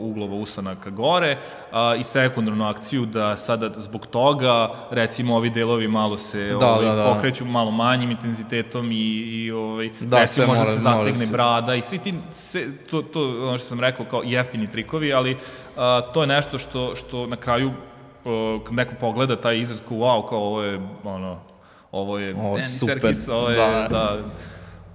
uglova usana ka gore, a, i sekundarnu akciju da sada zbog toga, recimo, ovi delovi malo se da, ovaj, da, da. pokreću malo manjim intenzitetom i, i ovaj, da, recimo, možda se zategne se. brada i svi ti, sve, to, to ono što sam rekao kao jeftini trikovi, ali a, to je nešto što, što na kraju kad neko pogleda taj izraz kao wow, kao ovo je ono, ovo je ovo, super. Serkis, ovo je, da, da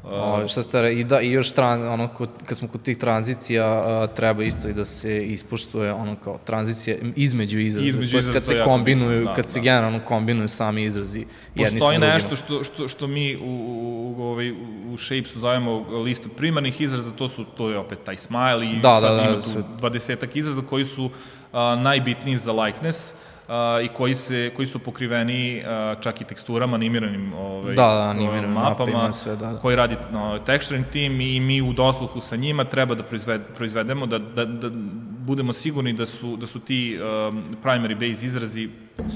Uh, šta ste, i, da, I još tran, ono, kod, kad smo kod tih tranzicija, uh, treba isto i da se ispoštuje ono kao tranzicija između izraza. Između izraza, kad se kombinuju, da, kad da. se generalno kombinuju sami izrazi jedni Postoji nešto što, što, što mi u, u, u, ovaj, u Shapesu zovemo lista primarnih izraza, to su to je opet taj smile i da, sad da, da, ima tu dvadesetak izraza koji su uh, najbitniji za likeness. I koji, se, koji su pokriveni čak i teksturama, animiranim ovaj, da, da, animiranim mapama, mapama sve, da, da. koji radi no, texturing team i mi u dosluhu sa njima treba da proizved, proizvedemo, da, da, da budemo sigurni da su, da su ti um, primary base izrazi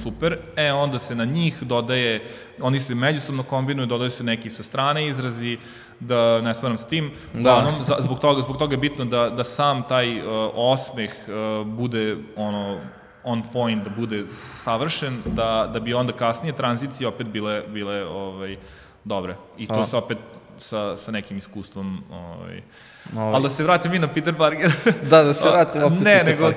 super, e onda se na njih dodaje, oni se međusobno kombinuju, dodaju se neki sa strane izrazi, da ne sparam s tim. Da. Onom, zbog, toga, zbog toga je bitno da, da sam taj uh, osmeh uh, bude ono on point, da bude savršen, da, da bi onda kasnije tranzicije opet bile, bile ovaj, dobre. I to A. se opet sa, sa nekim iskustvom ovaj, Ovaj. Ali da se vratim i na Peter Parker. da, da se vratim opet Ne, nego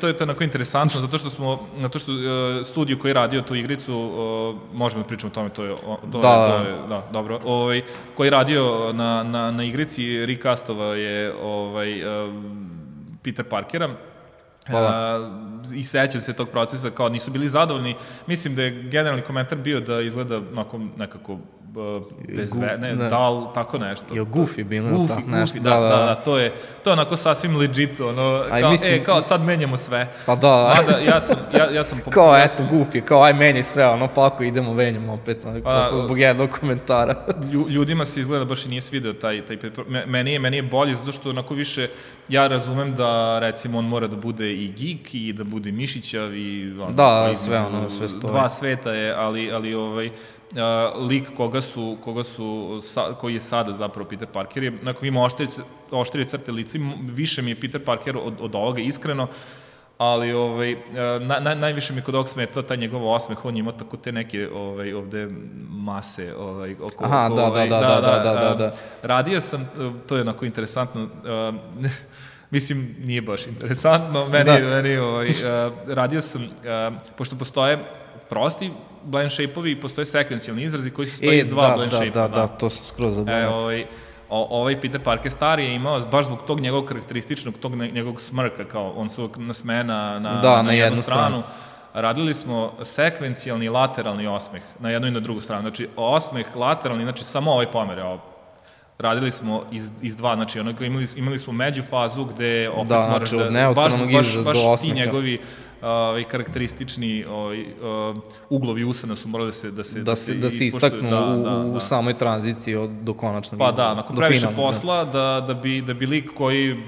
to je to onako interesantno, zato što smo, zato što uh, studiju koji je radio tu igricu, uh, možemo da pričamo o tome, to je, to, da. Je, to je, da, dobro, ovaj, koji je radio na, na, na igrici, recastova je ovaj, uh, Peter Parkera, Hvala. Uh, I sećam se tog procesa, kao nisu bili zadovoljni. Mislim da je generalni komentar bio da izgleda onako nekako bez ve, ne, ne, dal, tako nešto. Jo, Goofy bilo Goofy, tako nešto. Da, da, da, da, to je, to je onako sasvim legit, ono, aj, kao, mislim, e, kao sad menjamo sve. Pa da. Mada, ja sam, ja, ja sam... kao, ja sam, eto, Goofy, kao, aj meni sve, ono, pa ako idemo, menjamo opet, ono, pa, sam zbog jednog komentara. ljudima se izgleda baš i nije svideo taj, taj, meni je, meni je bolje, zato što onako više, ja razumem da, recimo, on mora da bude i geek i da bude mišićav i... Ono, da, sve ono, sve stoje. Dva sveta je, ali, ali ovaj, uh, lik koga su, koga su sa, koji je sada zapravo Peter Parker je, nakon ima oštrije, oštrije crte lice, više mi je Peter Parker od, od ovoga, iskreno, ali ovaj, na, na, najviše mi kod ovog smeta taj njegov osmeh, on ima tako te neke ovaj, ovde mase ovaj, oko, Aha, oko, da, ovaj, da, da, da, da, da, da, da. Radio sam, to je onako interesantno, mislim, nije baš interesantno, meni, da. meni ovaj, radio sam, pošto postoje prosti blend shape-ovi, postoje sekvencijalni izrazi koji se stoji e, iz dva da, blend da, shape-a. Da, da, da, to sam skroz zaboravio. E, ovaj, o, ovaj Peter Parker stari je imao, baš zbog tog njegovog karakterističnog, tog njegovog smrka, kao on se nasmeje na, na, da, na, na jednu stranu. stranu. Radili smo sekvencijalni lateralni osmeh na jednu i na drugu stranu. Znači, osmeh lateralni, znači samo ovaj pomer, ovo, radili smo iz, iz dva, znači onako imali, imali smo među fazu gde opet da, moraš znači, da, baš, baš, baš do ti njegovi ovaj karakteristični ovaj uh, uglovi usana su morali da se da se da se da se istaknu da, u, da, u da. samoj tranziciji od do konačnog pa da nakon previše posla da. da da bi da bi lik koji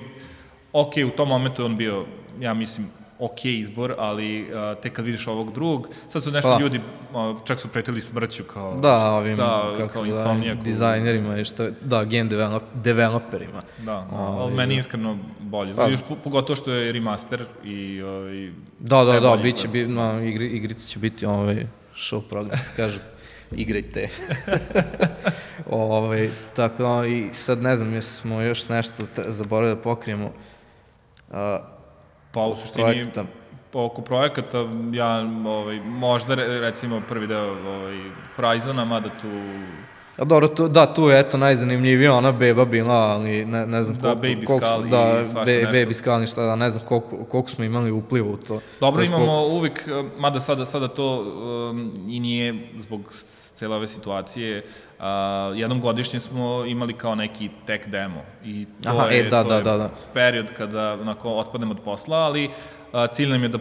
ok, u tom momentu on bio ja mislim ok izbor, ali uh, tek kad vidiš ovog drugog, sad su nešto pa. ljudi, uh, čak su pretili smrću kao, da, ovim, za, kako kao insomnijaku. Dizajnerima i što, da, game develop, developerima. Da, da ali meni iskreno bolje. Pa. Još pogotovo što je remaster i, ovaj, da, da, da, biće, bi, na, igri, igrice će biti ovaj, show program, što kažu igrajte. ovaj, tako da, i sad ne znam, jesmo još nešto zaboravili da pokrijemo. Uh, Pa u suštini projekta. oko projekata ja ovaj, možda recimo prvi deo ovaj, Horizona, mada tu A dobro, tu, da, tu je eto najzanimljivije ona beba bila, ali ne, ne znam da, koliko, baby koliko, skal da, be, baby skal ništa, da, ne znam koliko, koliko smo imali upliva u to. Dobro, to imamo koliko... uvijek, mada sada, sada to um, i nije zbog cele ove situacije, uh, jednom godišnje smo imali kao neki tech demo i to Aha, je, e, da, to da, je da, da. period kada onako otpademo od posla, ali uh, cilj nam je da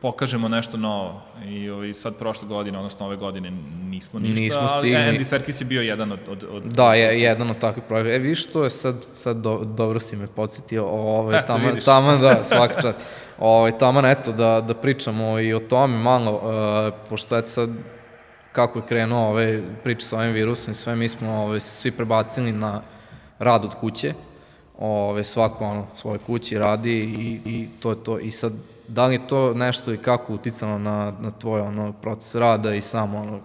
pokažemo nešto novo. I ovaj, sad prošle godine, odnosno ove godine, nismo ništa, nismo stigli. ali Andy Serkis je bio jedan od... od, od da, je jedan od takvih projekata. E, viš što je sad, sad do, dobro si me podsjetio, ovaj, tamo, tamo, da, svaka čast. Ovaj, tamo, eto, da, da pričamo i o tome malo, uh, pošto eto sad kako je krenuo ove priče sa ovim virusom i sve, mi smo ove, svi prebacili na rad od kuće, ove, svako ono, svoje kući radi i, i to je to. I sad, da li je to nešto i kako uticano na, na tvoj ono, proces rada i samo ono,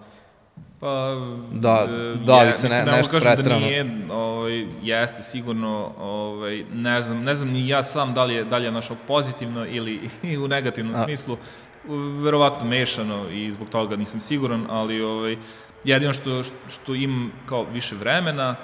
Pa, da, da li se ne, ne nešto pretrano? Da nije, ovaj, jeste sigurno, ovaj, ne znam, ne znam ni ja sam da li je, da li je našo pozitivno ili i u negativnom A. smislu, verovatno mešano i zbog toga nisam siguran, ali ovaj, jedino što, što imam kao više vremena,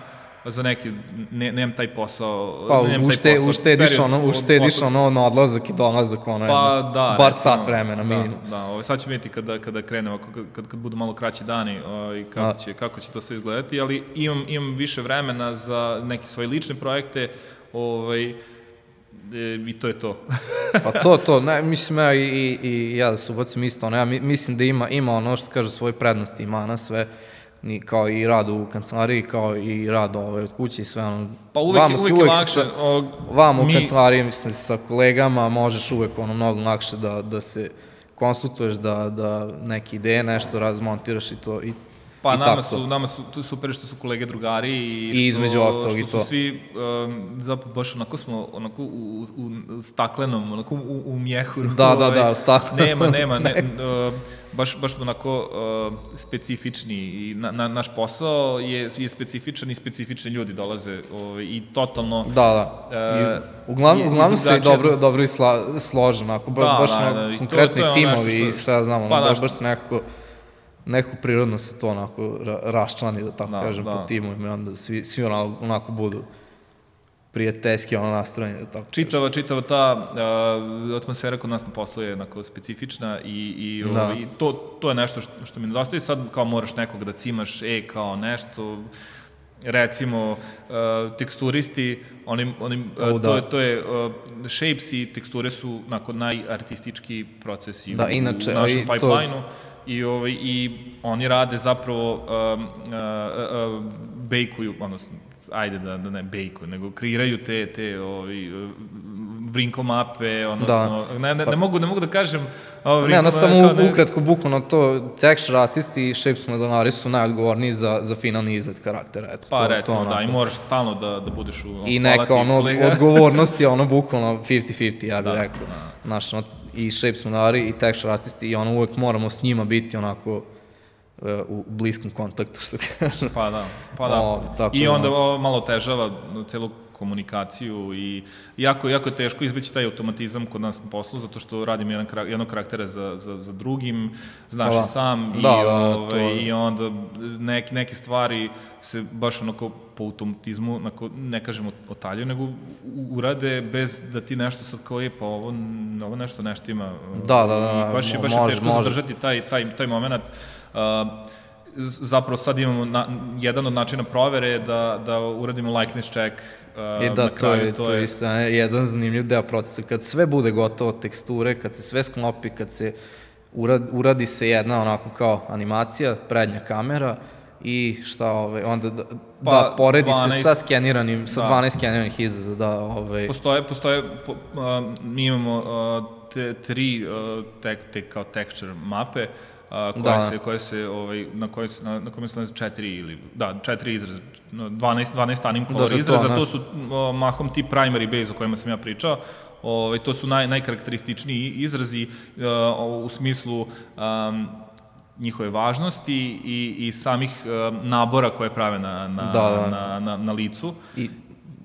za neki, ne, nemam taj posao, pa, nemam ušte, taj posao. Uštediš ono, uštediš ono na odlazak i dolazak, ono, pa, jedno, da, bar recimo, sat vremena da, minimum. Da, da ovaj, sad ćemo vidjeti kada, kada krenemo, kad, kad, kad budu malo kraći dani, ovaj, kako, da. će, kako će to sve izgledati, ali imam, imam više vremena za neke svoje lične projekte, ovaj, i to je to. pa to, to, ne, mislim ja i, i, i ja da se ubacim isto, ono, ja mislim da ima, ima ono što kaže svoje prednosti, ima na sve, ni, kao i rad u kancelariji, kao i rad ovaj, od kuće i sve ono. Pa uvek, vamo uvek, uvek je lakše. Sa, o, vam u mi... kancelariji, mislim, sa kolegama možeš uvek ono mnogo lakše da, da se konsultuješ, da, da neke ideje, nešto razmontiraš i to, i Pa nama su, nama su tu super što su kolege drugari i, što, I između ostalog i to. Što su svi, um, zapravo baš onako smo onako u, u, u staklenom, onako u, u mjehuru. Da, da, ovaj, da, staklenom. Nema, nema, ne, uh, baš, baš onako uh, specifični i na, na, naš posao je, je specifičan i specifični ljudi dolaze ovaj, i totalno... Da, da. Uh, I, uglavnom, uglavnom se dobro, dobro i sla, složen, ako ba, da, baš da, da, konkretni to, to timovi što, i sve ja znamo, pa, baš, baš se nekako neko prirodno se to onako ra, raščlani, da tako da, kažem, da. po timu i onda svi, svi onako, onako budu prijateljski ono nastrojen. Tako čitava, čitava ta uh, atmosfera kod nas na poslu je onako specifična i, i, da. ovaj, to, to je nešto što, što mi nedostaje. Sad kao moraš nekog da cimaš, e, kao nešto, recimo uh, teksturisti, oni, oni, uh, da. to, je, to je, uh, shapes i teksture su nakon najartistički procesi da, u, inače, u našem pipeline-u. I, ovaj, I oni rade zapravo, um, uh, uh, uh, bejkuju, odnosno, ajde da, da ne bejkuju, nego kreiraju te, te ovaj, wrinkle mape, odnosno, da. ne, ne, ne, mogu, ne mogu da kažem... Ovaj, ne, no, samo ne... ukratko, bukvalno to, texture artisti i shapes modelari su najodgovorniji za, za finalni izgled karaktera, eto. Pa, to, recimo, to, da, i moraš stalno da, da budeš u... I neka, ono, odgovornost je ono, bukvalno 50-50, ja bih da, rekao. Da. Znaš, ono, i shapes modelari i texture artisti i ono, uvek moramo s njima biti onako u bliskom kontaktu, što kaže. Pa da, pa da. O, tako I onda o, malo težava celu komunikaciju i jako, jako je teško izbeći taj automatizam kod nas na poslu, zato što radim jedan, jednog karaktera za, za, za drugim, znaš da. i sam, da, i, da, ove, to... i onda neke, neke stvari se baš onako po automatizmu, onako, ne kažem otaljaju, nego urade bez da ti nešto sad kao je, pa ovo, ovo nešto nešto ima. Da, da, da. I baš je, baš može, je teško može. zadržati taj, taj, taj moment. Uh, zapravo sad imamo na, jedan od načina provere da, da uradimo likeness check uh, I da. To je, to, je isto jedan zanimljiv deo procesa. Kad sve bude gotovo, teksture, kad se sve sklopi, kad se uradi, uradi se jedna onako kao animacija, prednja kamera, i šta ovaj onda da, pa, da poredi 12, se sa skeniranim sa da. 12 skeniranih izraza da ovaj postoje postoje po, uh, mi imamo uh, te, tri uh, tek, tek kao texture mape a, koje da. se, koje se, ovaj, na koje se, na, na kome se nalazi četiri ili, da, četiri izraza, 12, 12 anim color da, izraza, to, to su o, mahom ti primary base o kojima sam ja pričao, ovaj, to su naj, najkarakterističniji izrazi o, u smislu um, njihove važnosti i, i samih um, nabora koje prave na, na, da, da. na, na, na licu. I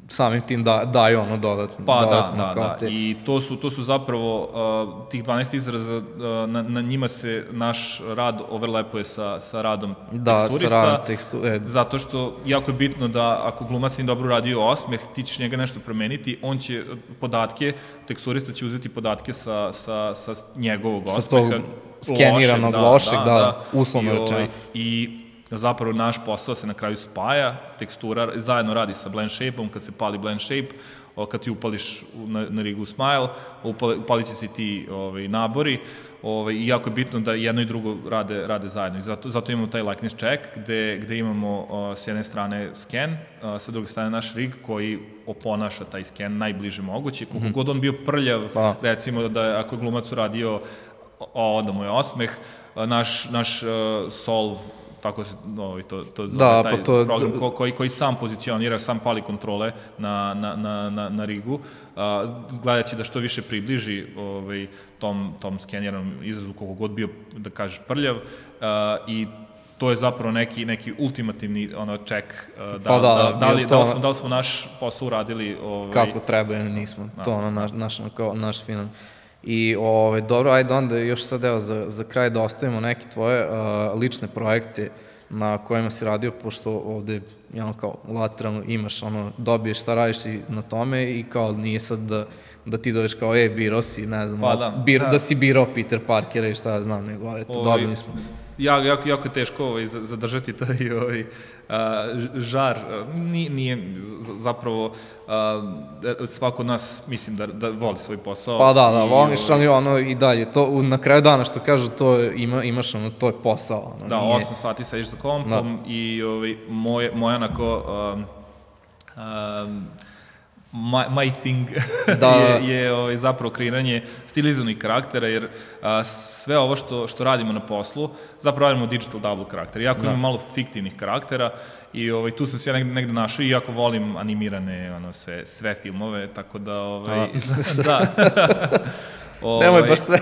samim tim da, daju ono dodatno. Pa da, dodatno, da, da, da. I to su, to su zapravo uh, tih 12 izraza, uh, na, na njima se naš rad overlepuje sa, sa radom da, teksturista. Da, sa radom tekstu, e. Zato što jako je bitno da ako glumac nije dobro radio osmeh, ti ćeš njega nešto promeniti, on će podatke, teksturista će uzeti podatke sa, sa, sa njegovog osmeha. Sa tog skeniranog lošeg, da, lošeg, da, da, da uslovno rečeno. Ovaj, I zapravo naš posao se na kraju spaja, tekstura zajedno radi sa blend shape-om, kad se pali blend shape, kad ti upališ na, na rigu Smile, upali, upalit će se ti ovaj, nabori, ovaj, i jako je bitno da jedno i drugo rade, rade zajedno. I zato, zato imamo taj likeness check, gde, gde imamo uh, s jedne strane scan, uh, sa druge strane naš rig koji oponaša taj scan najbliže moguće. Koliko mm -hmm. god on bio prljav, pa. recimo da ako je glumac uradio o, da mu je osmeh, naš, naš uh, solve tako se ovaj, to, to zove, da, taj pa to, program ko, koji, koji sam pozicionira, sam pali kontrole na, na, na, na, na rigu, a, gledaći da što više približi ovaj, tom, tom skeniranom izrazu koliko god bio, da kažeš, prljav a, i to je zapravo neki neki ultimativni ono ček da, pa da, da, da, li, to, da, li smo, da li smo naš posao uradili ovaj, kako treba ili nismo. Da. To ono naš, naš, kao, naš final. I ovaj, dobro, ajde onda još sad evo za, za kraj da ostavimo neke tvoje uh, lične projekte na kojima si radio, pošto ovde ono kao lateralno imaš, ono, dobiješ šta radiš i na tome i kao nije sad da, da ti dođeš kao, e, biro si, ne znam, pa, da, bir, da. da si biro Peter Parkera i šta znam, nego, eto, dobili smo jako, jako, jako je teško ovaj, zadržati taj ovaj, a, žar. Nije, nije zapravo a, svako od nas mislim da, da voli svoj posao. Pa da, da, voliš, ovaj, ali ono i dalje, to, na kraju dana što kažu, to ima, imaš ono, to je posao. Ono, da, nije... 8 sati sediš za kompom da. i ovaj, moje, moje onako um, um, my, my thing da. je, je ovaj, zapravo kreiranje stilizovanih karaktera, jer a, sve ovo što, što radimo na poslu, zapravo radimo digital double karakter. Jako da. imam malo fiktivnih karaktera i ovaj, tu sam se ja negde, negde našao i jako volim animirane ono, sve, sve filmove, tako da... Ovaj, da. ovaj, Nemoj baš sve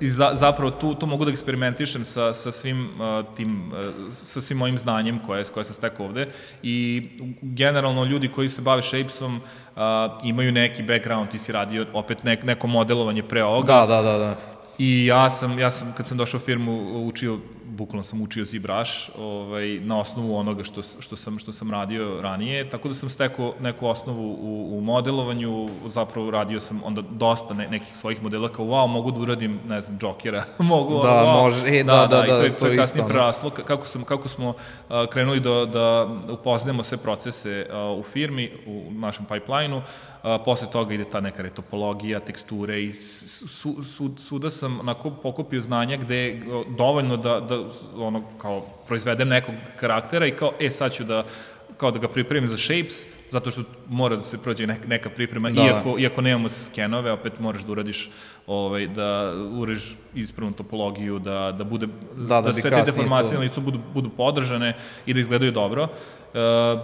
i za, zapravo tu, tu mogu da eksperimentišem sa, sa svim uh, tim, uh, sa svim mojim znanjem koje, koje sam stekao ovde i generalno ljudi koji se bave shapesom uh, imaju neki background, ti si radio opet nek, neko modelovanje pre ovoga. Da, da, da, da. I ja sam, ja sam, kad sam došao u firmu, učio bukvalno sam učio ZBrush ovaj, na osnovu onoga što, što, sam, što sam radio ranije, tako da sam stekao neku osnovu u, u modelovanju, zapravo radio sam onda dosta ne, nekih svojih modela kao wow, mogu da uradim, ne znam, Jokera, mogu da, wow, može, e, da, da, da, da, da, to je, to je kasnije preraslo, kako, sam, kako smo uh, krenuli da, da upoznajemo sve procese uh, u firmi, u našem pipeline-u, a, posle toga ide ta neka retopologija, teksture i su, su, suda sam onako pokupio znanja gde je dovoljno da, da ono, kao proizvedem nekog karaktera i kao, e, sad ću da, kao da ga pripremim za shapes, zato što mora da se prođe neka, priprema, da. iako, iako nemamo skenove, opet moraš da uradiš, ovaj, da ureš ispravnu topologiju, da, da bude, da, da, da sve te deformacije na licu budu, budu podržane i da izgledaju dobro. Uh,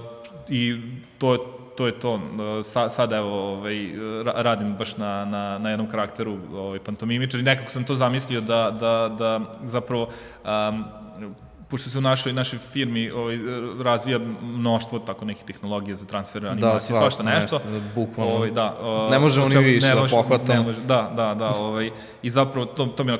I to, to je to. Sa, sad evo ovaj, radim baš na, na, na jednom karakteru ovaj, pantomimičar i nekako sam to zamislio da, da, da zapravo um, pošto se u našoj, našoj firmi ovaj, razvija mnoštvo tako nekih tehnologija za transfer da, animacije, da, svašta nešto. nešto bukvalno. Ovaj, da, ne možemo ni više ne da pohvatamo. Ne može, da, da, da. Ovaj, I zapravo to, to mi je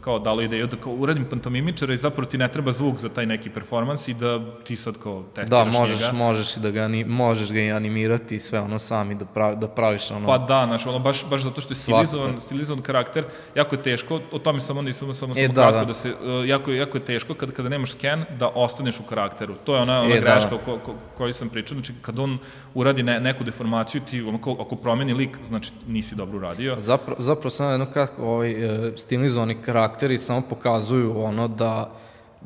kao dalo ideju da kao uradim pantomimičara i zapravo ti ne treba zvuk za taj neki performans i da ti sad kao testiraš Da, možeš, njega. možeš, da ga, možeš ga i animirati i sve ono sami da, pravi, da praviš ono... Pa da, znaš, ono, baš, baš zato što je stilizovan, stilizovan karakter, jako je teško, o tome samo nisam samo, samo e, da, kratko, da. da se, uh, jako, jako je teško kad, kada nema nemaš scan, da ostaneš u karakteru. To je ona, ona e, da. greška da. ko, ko, koju sam pričao. Znači, kad on uradi ne, neku deformaciju, ti ako, ako promeni lik, znači nisi dobro uradio. Zapra, zapravo samo jedno kratko, ovaj, e, stilizovani karakteri samo pokazuju ono da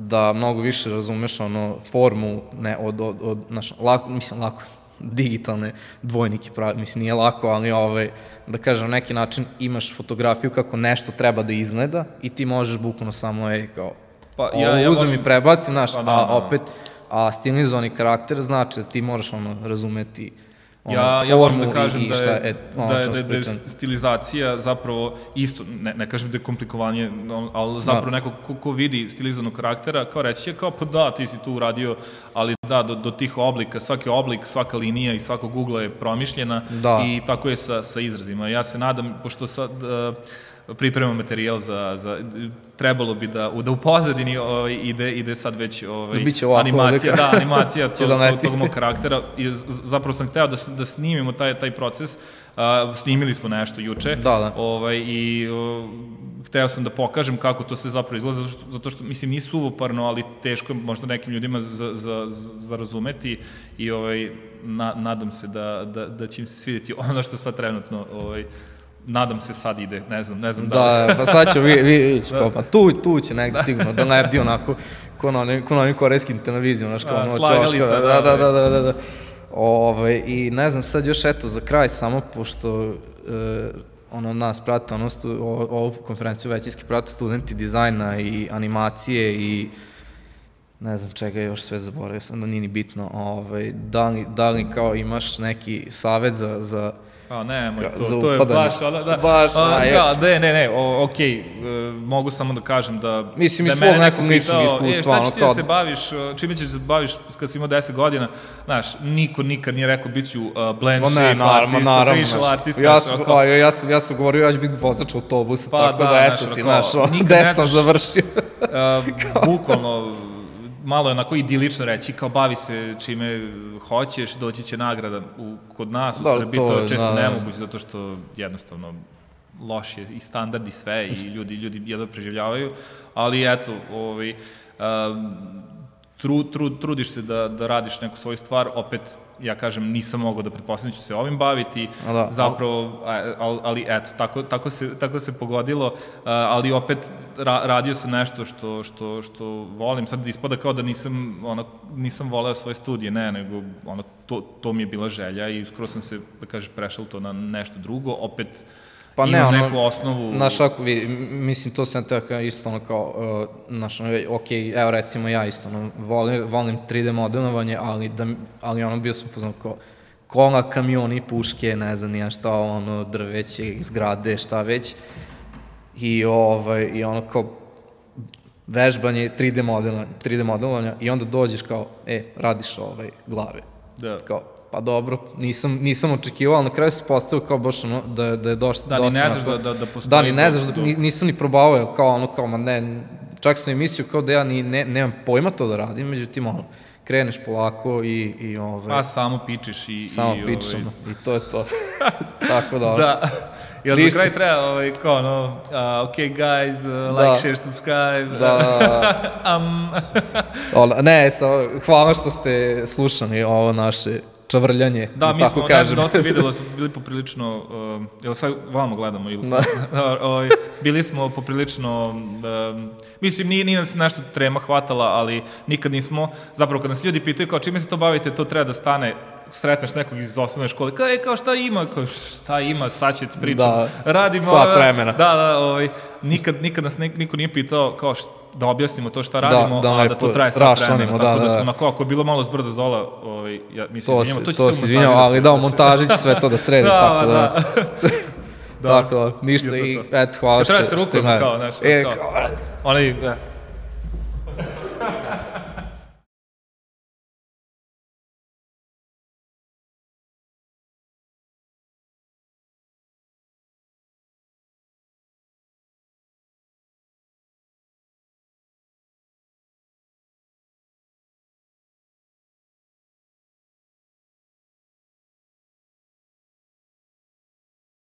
da mnogo više razumeš ono formu ne od od od naš lako mislim lako digitalne dvojnike pravi mislim nije lako ali ovaj da kažem na neki način imaš fotografiju kako nešto treba da izgleda i ti možeš bukvalno samo je kao Pa, ja, ja uzem volim... i prebacim, znaš, pa, da, a da, opet, a stilizovani karakter znači da ti moraš ono razumeti ono, ja, ja moram da kažem da, je, je, ono da, je, da, da je stilizacija zapravo isto, ne, ne kažem da je komplikovanje, ali zapravo da. neko ko, ko vidi stilizovanog karaktera, kao reći će kao pa da, ti si tu uradio, ali da, do, do tih oblika, svaki oblik, svaka linija i svakog ugla je promišljena da. i tako je sa, sa izrazima. Ja se nadam, pošto sad... Uh, pripremam materijal za, za trebalo bi da, da u pozadini ovaj, ide, ide sad već ovaj, ovako, animacija, da, animacija to, to, tog mog karaktera. I zapravo sam hteo da, da snimimo taj, taj proces. Uh, snimili smo nešto juče. Da, da. Ovaj, I uh, hteo sam da pokažem kako to se zapravo izgleda, zato što, zato što mislim, nisu suvoparno, ali teško je možda nekim ljudima za, za, za razumeti i ovaj, na, nadam se da, da, da će im se svidjeti ono što sad trenutno ovaj, nadam se sad ide, ne znam, ne znam da. Da, pa sad ću vi, vi, vi da. pa tu, tu će negde da. sigurno da lebdi onako, ko na onim, ko na onim korejskim televizijama, znaš, kao ono čoška, da, da, da, da, da, da, da. Ove, I ne znam, sad još eto, za kraj samo, pošto e, ono nas prate, ono stu, o, ovu konferenciju većinski prate studenti dizajna i animacije i ne znam čega još sve zaboravio sam, da nije ni bitno, ovaj, da, li, da li kao imaš neki savet za, za Ne, moj, to, to je baš, ona, da, baš, a, a, ja. ne, ne, ne, o, ok, uh, mogu samo da kažem da... Mislim, da iz svog nekog ličnog iskustva. E, šta ćeš ti da se baviš, čime ćeš se baviš kad si imao 10 godina, znaš, niko nikad nije rekao bit ću uh, blend shape naravno, artist, naravno, facial znaš, artist. Ja sam, a, ja, ja, sam, ja sam govorio, ja ću biti vozač autobusa, pa, tako da, da eto ti, znaš, gde sam završio. uh, bukvalno, malo je onako idilično reći, kao bavi se čime hoćeš, doći će nagrada u, kod nas u da, Srbiji, to, to je često da, nemoguće, zato što jednostavno loš je i standard i sve i ljudi, ljudi jedno preživljavaju, ali eto, ovaj, um, tru, tru, trudiš se da, da radiš neku svoju stvar, opet, ja kažem, nisam mogao da pretpostavim da ću se ovim baviti, da, zapravo, ali, ali eto, tako, tako, se, tako se pogodilo, ali opet ra, radio sam nešto što, što, što volim, sad ispada kao da nisam, ono, nisam voleo svoje studije, ne, nego ono, to, to mi je bila želja i skoro sam se, da kažeš, prešao to na nešto drugo, opet, Pa ne, ono, neku osnovu... Znaš, ako vi, mislim, to sam tako isto ono kao, uh, znaš, ono, ok, evo recimo ja isto, ono, volim, volim 3D modelovanje, ali, da, ali ono, bio sam poznan kao, kola, kamioni, puške, ne znam nija šta, ono, drveće, zgrade, šta već. I, ovaj, i ono kao, vežbanje 3D modelovanja, 3D modelovanja i onda dođeš kao, e, radiš ovaj glave. Da. Kao, pa dobro, nisam, nisam očekivao, ali na kraju se postavio kao baš ono, da, da je došta, da, dosta... Da, ni ne znaš da, da, da postoji... Da, ni ne znaš, da, nisam ni probavao, kao ono, kao, ma ne, čak sam i mislio kao da ja ni, ne, nemam pojma to da radim, međutim, ono, kreneš polako i, i ovaj... Pa samo pičiš i... Samo i, ovaj... i to je to. Tako da... da. Jel za kraj treba, ovaj, kao, no, uh, ok, guys, uh, like, da. share, subscribe. Da. um. ne, sa, hvala što ste slušali ovo naše čavrljanje. Da, mi tako smo, kažem. ne znam da se videlo, smo bili poprilično, uh, jel sad vamo gledamo ili? Da. uh, bili smo poprilično, uh, mislim, nije, nije nas nešto trema hvatala, ali nikad nismo, zapravo kad nas ljudi pitaju kao čime se to bavite, to treba da stane sretneš nekog iz osnovne škole, kao, e, kao šta ima, kao, šta ima, sad će ti pričam, da, radimo, sat vremena. Da, da, ovaj, nikad, nikad nas ne, niko nije pitao, kao, šta, da objasnimo to šta da, radimo, da, da, a da to traje sat vremena, da, tako da, da, da smo onako, ako je bilo malo zbrdo zdola, ovaj, ja mislim, to, izvinjamo, to će to se u montaži ali da, u montaži će sve to da sredi, da, tako da. da. da. Tako da, ništa i, eto, hvala što ste... Treba se rukujemo kao, znaš, e, kao, onaj,